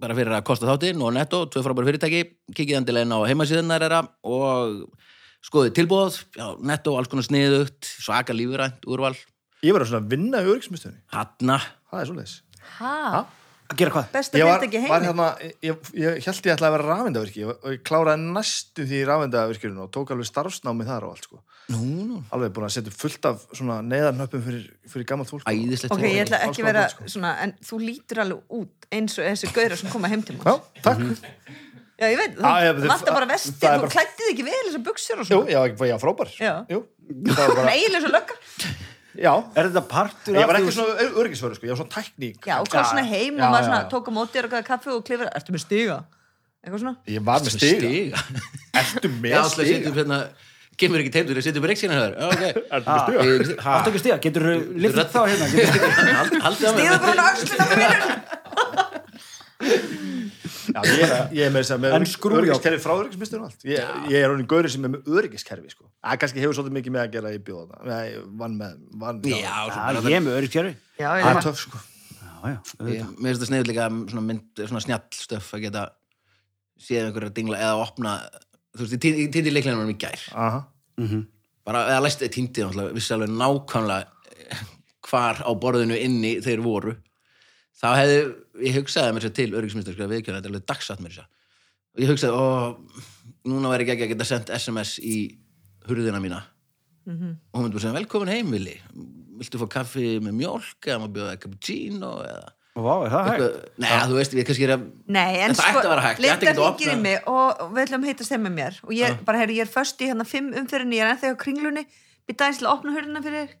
bara fyrir að kosta þáttinn og Netto, tvö frábæri fyrirtæki kikið endilega inn á heimasíðunar þeirra og skoðið tilbúð já, Netto, alls konar sniðugt, svaka lífurænt úrval, ég var að svona vinna í öryggismistöðinni hanna það er svoleiðis Ha? Að gera hvað? besta Ég var, fyrirtæki í var heimi hérna, ég, ég held ég ætlaði að vera rafendavirki og ég kláraði næstu því rafendavirkjurinn og tók alveg starfsnámi þar og allt sko. Nú, nú, Alveg búin að setja fullt af svona neðarnöppum fyrir, fyrir gammalt fólk. æðislegt ok, ég ætla ekki vera sko. svona en þú lítur alveg út eins og þessi gauðra sem koma heim til Já, mér takk. Já, ég veit, Ah, já, þú þið- vantar bara er þú bara- klættið ekki vel þessar buksur og Jú, svona já, ég var frábær. Já. Jú, það var bara, eiginlega svo lögga já. Er þetta partur Ég var af ekki því- svona örgisföru, sko, ég var svona tækník. já, og hvað svona heim já, og maður já, svona já. tók á móti og kaffi og klifra ertu með stiga eitthvað svona Ég var með stiga. stiga Ertu Já, með alltaf setjum stiga? hérna kemur ekki teimdur, setjum reiksina hér Já, ok Ertu með stiga? Ég- mér Já, ég er, ég er með þess að með öryggiskerfi frá öryggismistur og allt. Ég, ég er honin gauri sem er með öryggiskerfi, sko. Það kannski hefur svolítið mikið með að gera í bjóða. Nei, vann með, vann. Já, Já, ég er með öryggskerfi já, Það ég er töff, sko. Já, já, Ég- auðvitað. Mér finnst það sniður líka svona, mynd, svona snjall stöf að geta séð einhverja dingla eða opna þú veist, ég týndi leiklega um í gær Aha. Mhm. bara, eða læsti þið týndi náttúrulega, vissi alveg nákvæmlega eh, hvar á borðinu inni þeir voru þá hefði, ég hugsaði mér sér til öryggismistur, sko, viðkjörna, þetta er alveg dagsatt mér sér og ég hugsaði, ó núna væri ekki að geta sendt SMS í hurðina mína. Og hún myndi bara segja, velkomin heim, Vili viltu fá kaffi með mjólk eða maður bjóða cappuccino eða? Vá, er það hægt? eitthvað, neða, þú veist, við kannski er að Nei, en Þetta ætti að vera hægt, ég ætti Linda ekki að hringir í opna- mig og við ætlum að heitast þeim með mér. Og ég, bara, herri, ég er föst í hérna fimm umfyrinni, ég er ennþá á kringlunni. Býta eins til að opna hurðina fyrir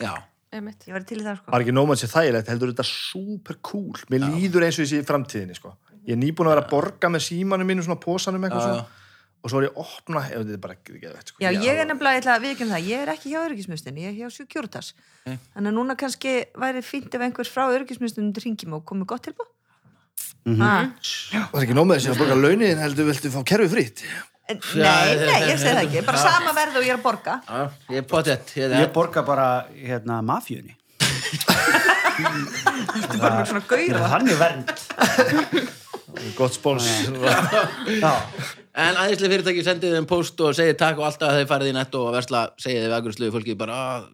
já, einmitt. ég var til í það, sko Var ekki nómann sér þægilegt, heldur þetta super cool. Mér líður eins og ég sé í framtíðinni, sko. Ég er nýbúin að vera að borga með símanum mínu, svona pósanum eitthvað svona. Og svo er ég að opna, ef þetta er bara ekki geðvegt, sko. Já, ég er nefnilega, ég ætla að viðkjum það, ég er ekki hjá öryggismistin, ég er hjá Securitas. Nei. Þannig að núna kannski væri fínt ef einhvers frá öryggismistin ringi mig og komið gott tilbúð. Mm Mhm. Það er ekki nómið þessi að borga launin, heldur viltu fá kerfi frýtt. Nei, nei, ég segi það ekki, bara sama verð og ég er að borga. já, ég er potett ég, Ég borga bara, hérna, mafjunni Þú bara með svona gauðra. Þannig vernd. Gott spóns. En aðeinslega fyrirtæki sendið þeim post og segið takk og alltaf að þeir farið í netto og versla segið við agursluðu fólki bara að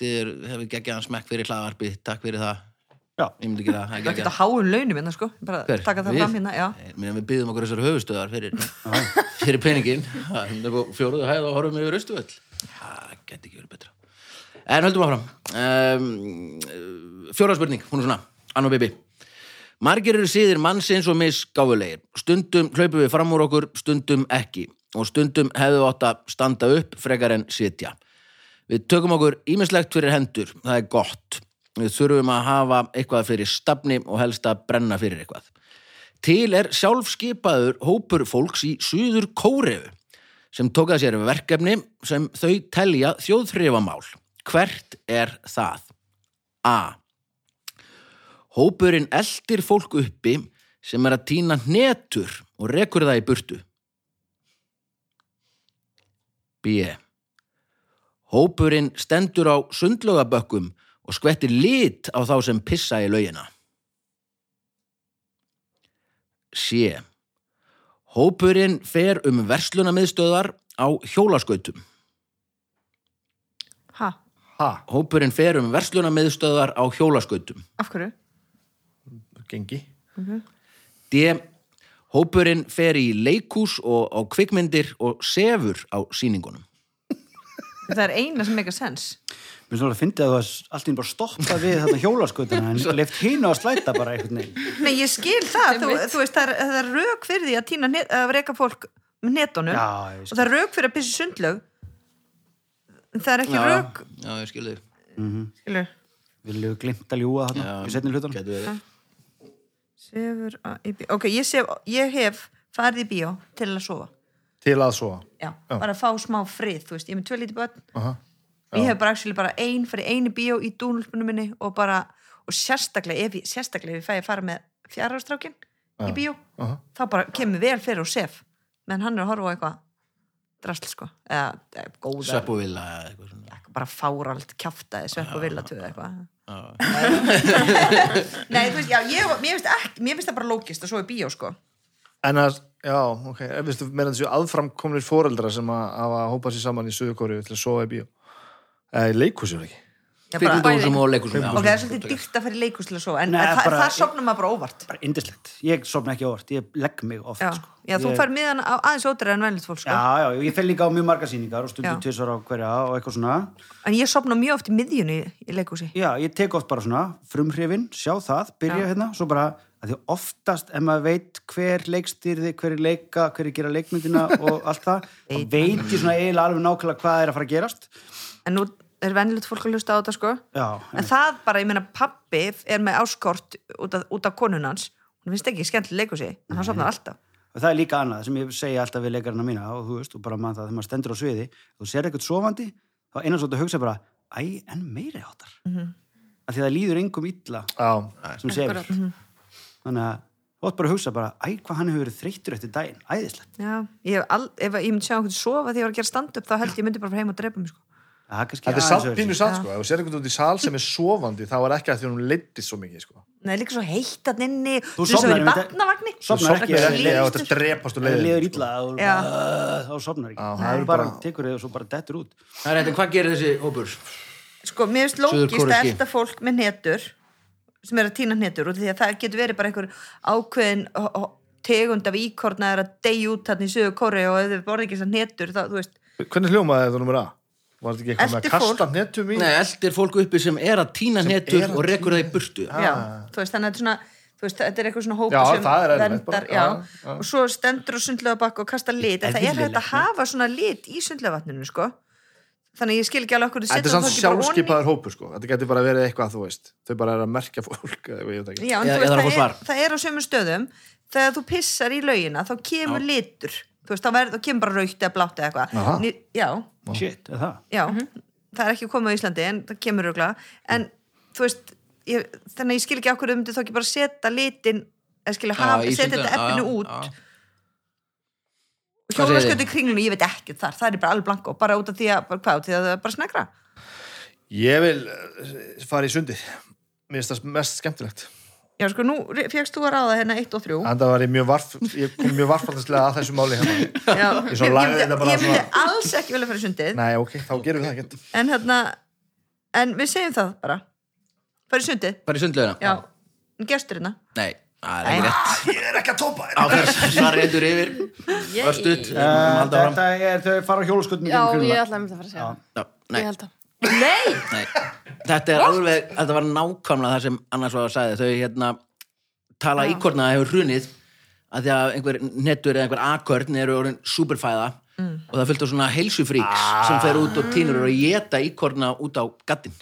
þið hefur geggjaðan smekk fyrir hlaðvarpi takk fyrir það ég myndi ekki það, það er geta geggjað háum launum hérna, sko. Bara Hver? taka það Við? fram hérna, já. Mér við byggðum okkur þessar höfustöðar fyrir, fyrir peningin fjóruðu hæð og horfum yfir austuvel það geti ekki verið betra. En höldum áfram. Um, fjóra spurning, hún er svona. Anno Bibi. Margir eru síðir mannsins og misgáfulegir. Stundum hlaupum við fram úr okkur stundum ekki. Og stundum hefðu átt að standa upp frekar en sitja. Við tökum okkur ímislegt fyrir hendur, það er gott. Við þurfum að hafa eitthvað fyrir stafni og helst að brenna fyrir eitthvað. Til er sjálfskipaður hópur fólks í Suður Kóreu sem tók að sér verkefni sem þau telja þjóðþrifamál. Hvert er það? A. Hópurinn eldir fólk uppi sem er að týna hnetur og rekur það í burtu. B. Hópurinn stendur á sundlögabökkum og skvettir lit á þá sem pissa í laugina. C. Hópurinn fer um verslunamiðstöðar á hjólaskautum. Ha, Ha, Hópurinn fer um verslunamiðstöðar á hjólaskautum. af hverju? gengi. D. Hópurinn fer í leikús og á kvikmyndir og sefur á sýningunum. Það er eina sem meika sens. Mér finnst alveg að allt í einu bara stoppa við þetta hjólaskutuna en leift hínu að slæta bara einhvern veginn. Nei, ég skil það, þú, þú veist, það er, það er rauk fyrir því að týna net, að reka fólk með ég og það er rauk fyrir að pissa. En Það er ekki Já, rauk, já, ég skil þig. skilur, Við lögum glimt að ljúga þarna í setni hlutunum. Sefur að. Ok, ég, sef, ég hef farið í bíó til að sofa. Til að svo. Já, bara að fá smá frið, þú veist, ég er með tvö lítið börn. Aha. Ég hef bara, actually, bara ein fyrir einu bíó í dúnulpunum minni og bara, og sérstaklega ef ég, sérstaklega ef ég fæ að fara með fjárhástrákin í bíó, Aha. þá bara kemur vel fyrir og sef menn hann er að horfa á eitthvað drasl sko, eða, eða góða Svepp og villa eða eitthvað svona. eitthvað bara fáralt kjaftaði svepp og villatöð eitthvað Já. nei, þú veist, já, ég, mér finnst það bara lókist að svo er bíó sko En að, já, ok, ef viðstu meira þessu aðframkomnir foreldra sem að hafa hópað sér saman í Suðurkóri til að sofa í bíó. Eða í leikhúsið ekki. Já, kvikmyndahúsum og leikusum ok, það er svolítið dýrt að fara í leikus til að sofa en Nei, það, bara- það sopnar maður bara óvart bara indislegt, ég sofna ekki óvart ég legg mig oft já, sko. já þú ég, fær miðan á aðeins ódra en venlít fólk sko. já, já, ég fer líka á mjög marga sýningar og Já. stundum tvisvar á hverja og eitthvað svona en ég sopna mjög oft í miðjunni í leikúsi já, ég tek oft bara svona frumhrifin, sjá það, byrja Já. hérna svo bara, að því oftast ef maður veit hver leikstýrði, hver er leika hver er gera leikmyndina og allt það þá veit ég svona eiginlega alveg nákvæmlega hvað er að fara að gerast. En nú er venlít fólk að hlusta á þetta sko. Já, en það bara, ég meina pappi er með áskort út af, út af konunans hún finnst ekki skemmtileg leikúsi en hann sopnar alltaf. Og það er líka annað sem ég segi alltaf við leikarina mína og þú veist, og bara mann það þegar maður stendur á sviði þú ser eitthvað sofandi, þá einan svo að hugsa bara æ, en meiri áttar mm. -hmm. að því það líður engum illa Já, sem sefur. Akkurat. Þannig að þú átt bara að hugsa bara æ, hvað hann hefur verið þreyttur eftir daginn, æðislegt. Já, ég, all, ef ég myndi sjá einhvern sofa því ég var að gera stand-up þá held ég myndi bara heim og drepa mig sko. er Þetta er samt pínu satt sko, ef þú sér einhvern út í sal sem er sofandi þá er ekki að því hún leittist svo mikið sko. Nei, líka svo heitt að inni Þú Þú sofnar verið einmitt- barnavagni. Þú Sofnar ekki, er þetta drepast og það leiðir líður illa og Já. uh, þá sofnar ekki. Það er bara tekur þið og svo bara dettur út. Það er þetta, hvað gerir þessi hópur? Sko, mér finnst lókist að elda fólk með netur sem er að týna netur og því að það getur verið bara einhver ákveðin tegund af íkorna er að deyja út þarna í sögu kóri og ef þið borði ekki þessar netur þá, þú veist, Hvernig hljómaði þetta nummer A? Var þetta ekki eitthvað með að kasta fólk. netum í? Nei, eldir fólk uppi sem er að týna Sem netur að og rekur það í burtu já, þú veist, þannig að þetta er svona þú veist, þetta er eitthvað svona hópa Já, sem er verndar, já, já, já. og svo stendur og sundlega bakk og kasta lit, en það er hægt að hafa svona lit í sundlega vatninu, sko þannig að ég skil ekki alveg okkur Þetta er samt sjálfskeipaður hópur sko. Þetta getur bara verið eitthvað, þú veist. Þau bara er að merkja fólk. Já, þú veist, að það, er, það er á sömu stöðum. Þegar þú pissar í laugina þá kemur litur. Þú veist, þá, verð, þá kemur bara raukt eða blátt eða eitthvað. Já, shit, er það? Já, það er ekki komið á Íslandi en það kemur röglega en þú veist, ég, þannig að ég skil ekki okkur um þá ekki bara setja litin Já, setja þetta já, já, út já. Hjólaskjötu þið? kringlunni, ég veit ekki þar það er bara alveg blanko, bara út af því að bara, hvað, út af því að það er bara snegra? Ég vil eh, fara í sundið Mér finnst það mest skemmtilegt. Já, sko, nú fegst þú að ráða hérna 1 og 3 En það var ég mjög varf Ég kom mjög varfaldislega að þessu máli hérna. Já, Ég ég, ég, lagði myndi, þetta bara ég myndi alls ekki velja fyrir sundið. Nei, ok, þá gerum við það ekki en hérna en við segjum það bara. Farið sundið, Bara í sundlegina? já, gestur hérna Nei, það er ekki rétt. Ég er ekki að topa þess svar reyndur yfir. Örstuð Uh, þetta er, þau fara á hjólaskutnum Já, ég ætlaði að fara að segja það. Nei, Ég held að. nei! Þetta er alveg, þetta var nákvæmlega það sem annars var að sagði. Þau hérna tala Já. íkorna hefur hrunið að því að einhver nettur eða einhver akörn eru orðin superfæða og það fylgta svona heilsufríks sem fer út og tínur og geta íkorna út á gattin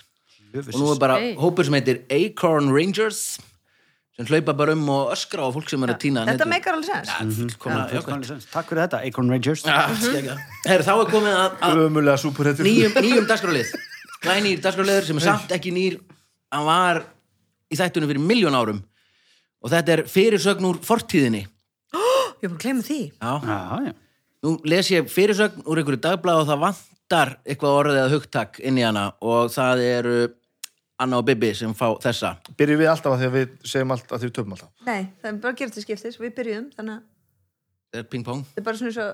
og nú er bara Hey. hópur sem heitir Acorn Rangers sem hlaupa bara um og öskra á fólk sem er að týna þetta meikar alveg sens ja, fullkomlega jákvæmt. takk fyrir þetta, Acorn Rangers. Ja. Herru, þá er komið að, nýjum, nýjum dagskrálið glænýr dagskrálið sem er samt ekki nýr. Hann var í þættunum fyrir miljón árum. Og þetta er fyrirsögn úr fortíðinni. Ég er bara að glemma því. Já, já, nú les ég fyrirsögn úr einhverju dagblað og það vantar eitthvað orðið eða hugtak inn í hana. Og það eru Anna og Bibi sem fá þessa. Byrjum við alltaf að því að við segjum alltaf að því við töfum alltaf. Nei, það er bara að gera til skiptis við byrjuðum, þannig að þetta er ping-pong. Þetta er bara svona svo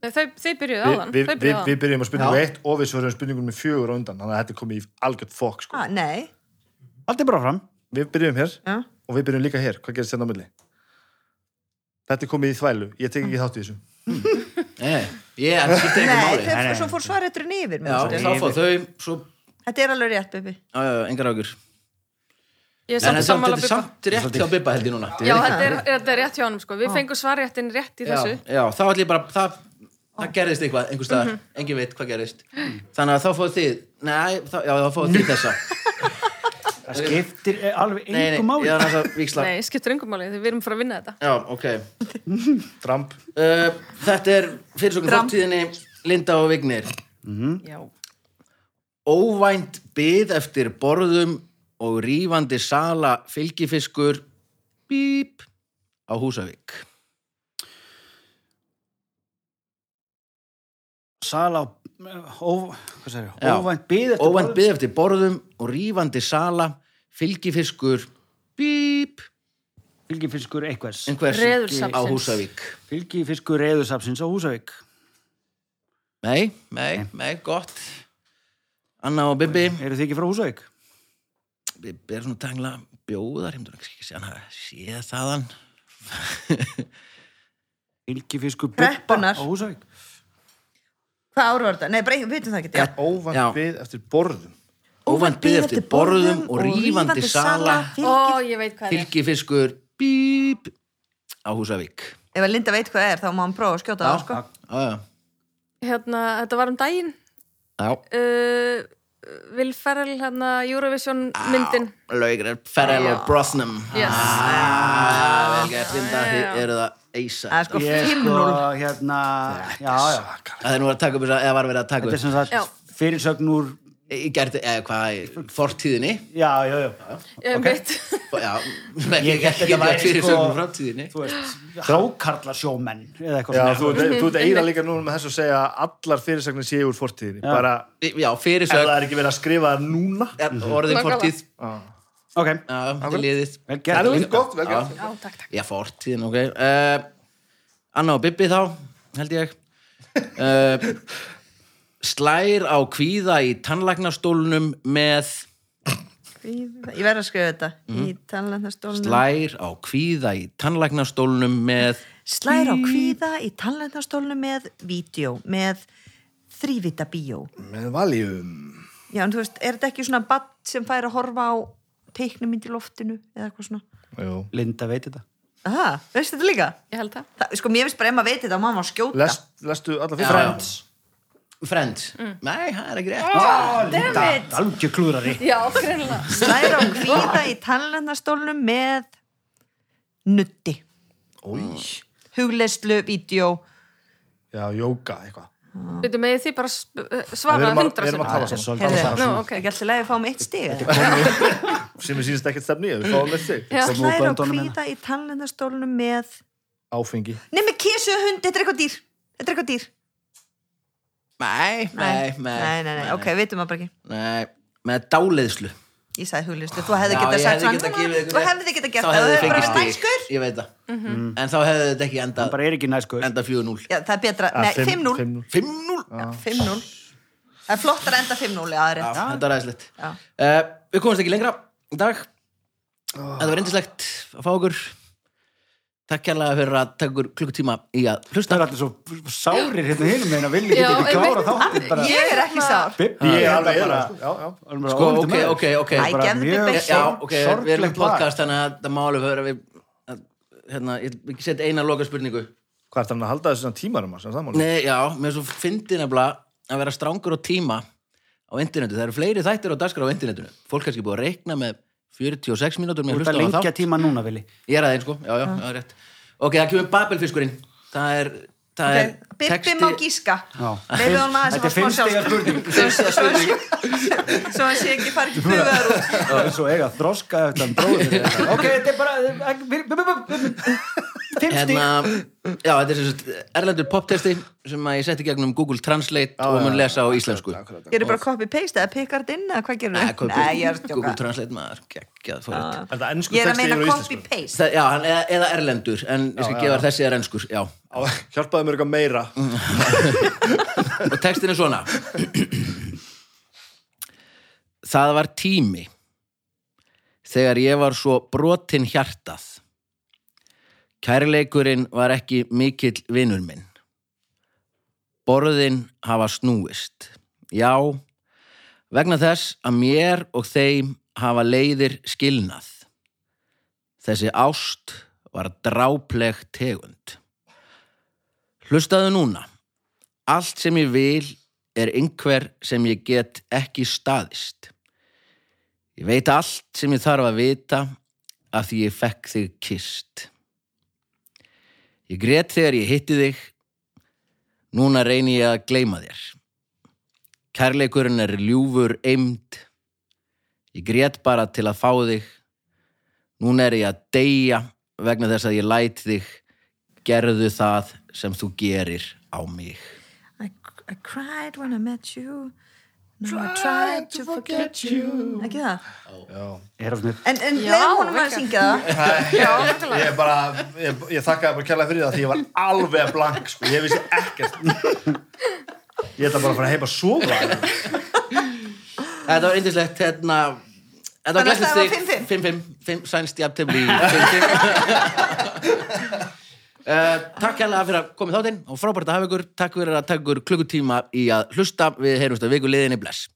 Nei, Þau, þau byrjuðu Vi, áðan. við, Þau við, byrjuðu við byrjum að spurningu Já. 1 og við svörum spurningum með fjögur á undan þannig að þetta er komið í algjört fokk sko. ah, nei, allt er bara fram Við byrjum hér já, og við byrjum líka hér. Hvað gerist hérna á milli? Þetta er komið í þvælu, ég tek ekki þátt í þessu. Nei, ég, þetta skiptir einhver nei, máli þau, Nei, svo fór svareturinn yfir Já, mér þá fá þau svo, þetta er alveg rétt, baby já, já, engar águr Ég er En samt þetta er samt rétt hjá Bibba held ég núna. Já, þetta er, þetta er rétt hjá honum sko. Við fengum svarréttin rétt í þessu. já, þá ætlum ég bara það, það gerðist eitthvað, einhver staðar. Engin veit hvað gerðist þannig að þá fóðu þið, nei, þá, já, þá fóðu þið þessa. Það skiptir alveg engum máli. er Nei, skiptur yngum máli, því við erum að fara að vinna þetta. já, ok. Dramp, uh, þetta er fyrirsögn Dram. fortíðinni Linda og Vignir. Já. Óvænt byð eftir borðum og rífandi sala fylgifiskur bíp á Húsavík. Sala á ó, hvað segir Já. óvænt bið eftir óvænt borðum. byð eftir borðum og rífandi sala fylgifiskur bíp. Fylgifiskur einhvers. Einhvers á Húsavík. Fylgifiskur reyðursafsins á Húsavík. Nei, nei, nei, gott Anna og Bibbi Eru þið ekki frá Húsavík? Bibbi er svona tangla bjóðar ég myndi ekki sé hann að sé þaðan Ylgifisku Bubba Kreppunar. á Húsavík Hvað ár var þetta? Nei, við veitum það ekki. Já. við eftir borðum Óvænt bið eftir borðum og rífandi sala Ó, ég veit hvað það er. fylgifiskur bíp á Húsavík Ef að Linda veit hvað það er, þá má hann prófa að skjóta það, sko. já, já, Hérna, þetta var um daginn. Uh, Will Ferrell, hérna, Eurovision myndin. Laugrar, Ferrell og Brosnam Yes. ah, vel gert Linda, þið eru það eisa. Það er sko Ég sko 5-0. hérna Já, já. það er nú að taka upp þess að eða var verið að taka Þetta er upp sem sagt fyrirsögn úr gerði, eða hvað, fortíðinni? Já, já, já. Ég Ok. veit. já, Ég hélt ekki, þetta væri fyrir sko- sögum framtíðinni. Þú veist, hákarla sjómenn eða eitthvað Já, svona. þú, þú ert eina líka núna með þessu að segja að allar fyrirsagnir séu úr fortíðinni. Já. bara já, fyrir ef það er ekki verið að skrifa núna. Orðin Nákvæmlega. fortíð. Ok, er liðið. Vel Það gert. Er gott, vel gert. Já, takk, takk. Já, fortíðin, ok. Uh, Anna og Bibbi þá, held ég. Uh, Slær á kvíða í tannlagnastólunum með Ég verð að skrifa þetta í tannlæknastólunum. Slær á kvíða í tannlagnastólunum með Slær á kvíða í tannlæknastólunum með vídeo, með þrývita bíó. Með valjum Já, en þú veist, er þetta ekki svona badd sem fær að horfa á teiknumynd í loftinu eða eitthvað svona? Jú. Linda veit þetta Aha, veistu þetta líka? Ég held það. Það, sko, mér finnst bara ef maður veit þetta og maður má skjóta. Lest, Lestu alla fyrir Friends Friends, nei, það er ekki rétt Oh! Algjör klúrari Já, greinlega. Slær á kvíða í tannlæknastólunum með nutti. Új. Hugleyslu, vídeo. Já, jóka, eitthvað Við með því bara Við svara að- hundra erum að sem. tala er ekki alltaf leiði að fá mig eitt stig. sem er sínist ekkert stefni í, við fáum með þig Já. Komum úr Slær á böndunum hérna. kvíða í tannlæknastólunum með... Áfengi Nei, með kísu hund, þetta er eitthvað dýr. Þetta er eitthvað dýr. Nei, nei, nei nei, nei, nei. ok, vitum maður bara ekki. Nei, með dáleiðslu. Ég sagði hugleyslu, þú hefði getað sagt ykkur Þú hefði getað gert Þá það, þú hefði bara næskur. ég veit það. En þá hefði þetta ekki Hann endað bara er ekki næskur. Enda 4-0 Já, það er betra, Ah, nei, fimm- 5-0 fimm núll. 5-0 Já, 5-0 Það er flott að enda 5-0, já, það er Já, rétt þetta er ræðislegt. Já. uh, Við komumst ekki lengra í dag. Þetta var reyndislegt að fá okkur Takk kærlega fyrir að taka okkur klukkutíma í að Það hlusta er allir svo sárir hérna hinum meina vilja Já, ekki klára þáttir bara. Ég er ekki sár. Bibbi Ég er er alveg bara Já, já alveg bara Sko, ok, ok, ok. Æ, Bara gefðu mjög. Já, ok, við erum podcast þannig að það máli fyrir að við að, hérna, ég setja eina loka spurningu Hvað er það að halda þessu svona tímarum það máli? Nei, já, mér er svo fyndi nefnilega að vera strangur á tíma á internetu, það eru fleiri þættir á dagskrá á internetinu fólk kannski búið að reikna með 46 mínútur Þú ert að lengja tíma núna, Vili. Ég er aðeins, sko, já, já, það er rétt. Ok, það kemur babelfiskurinn. Það er, það er Bibbi má gíska. Aðeins Þetta er að fá smá spurning Svo hann sé ekki fara ekki bugaðar út Það er svo eiga þroska eftir hann bróður. Ok, þetta er bara Fimm stík hérna, Já, þetta er sem sagt erlendur poptesti sem að ég setti gegnum Google Translate og mun lesa á íslensku. Gerðu bara copy-paste eða pickard inn eða hvað gerðu? Nei, hvað- Nei, ég er að Google Translate maður, Er það ennsku Ég er að meina copy-paste. Það, já, hann, eða, eða erlendur, en ég skal gefa þessi er enskur, já. Hjálpaðu mér eitthvað meira Og textin er svona. Það var tími þegar ég var svo brotin hjartað. Kærleikurinn var ekki mikill vinur minn. Borðin hafa snúist. Já, vegna þess að mér og þeim hafa leiðir skilnað. Þessi ást var drápleg tegund. Hlustaðu núna. Allt sem ég vil er einhver sem ég get ekki staðist. Ég veit allt sem ég þarf að vita af því ég fekk þig kist. Ég grét þegar ég hitti þig. Núna reyni ég að gleyma þér. Kærleikurinn er ljúfur eimd. Ég grét bara til að fá þig. Núna er ég að deyja vegna þess að ég læt þig. Gerðu það sem þú gerir á mig. I, I cried when I met you. Now I tried to forget you. Ekki það? Er En, leiðum honum að syngja það. Ég bara, ég, ég þakkaði bara kærlega fyrir það því ég var alveg blank sko, ég vissi ekkert. Ég ætla bara að fara heim að sofa. Þetta var eindislegt hérna Þetta var að stig 5-5. 5-5 sænst jafntefli 5-5 uh, Takk hérlega fyrir að komið þáttinn og frábært að hafa ykkur. Takk fyrir að taka ykkur klukkutíma í að hlusta. Við heyrumst að viku liðinni. Bless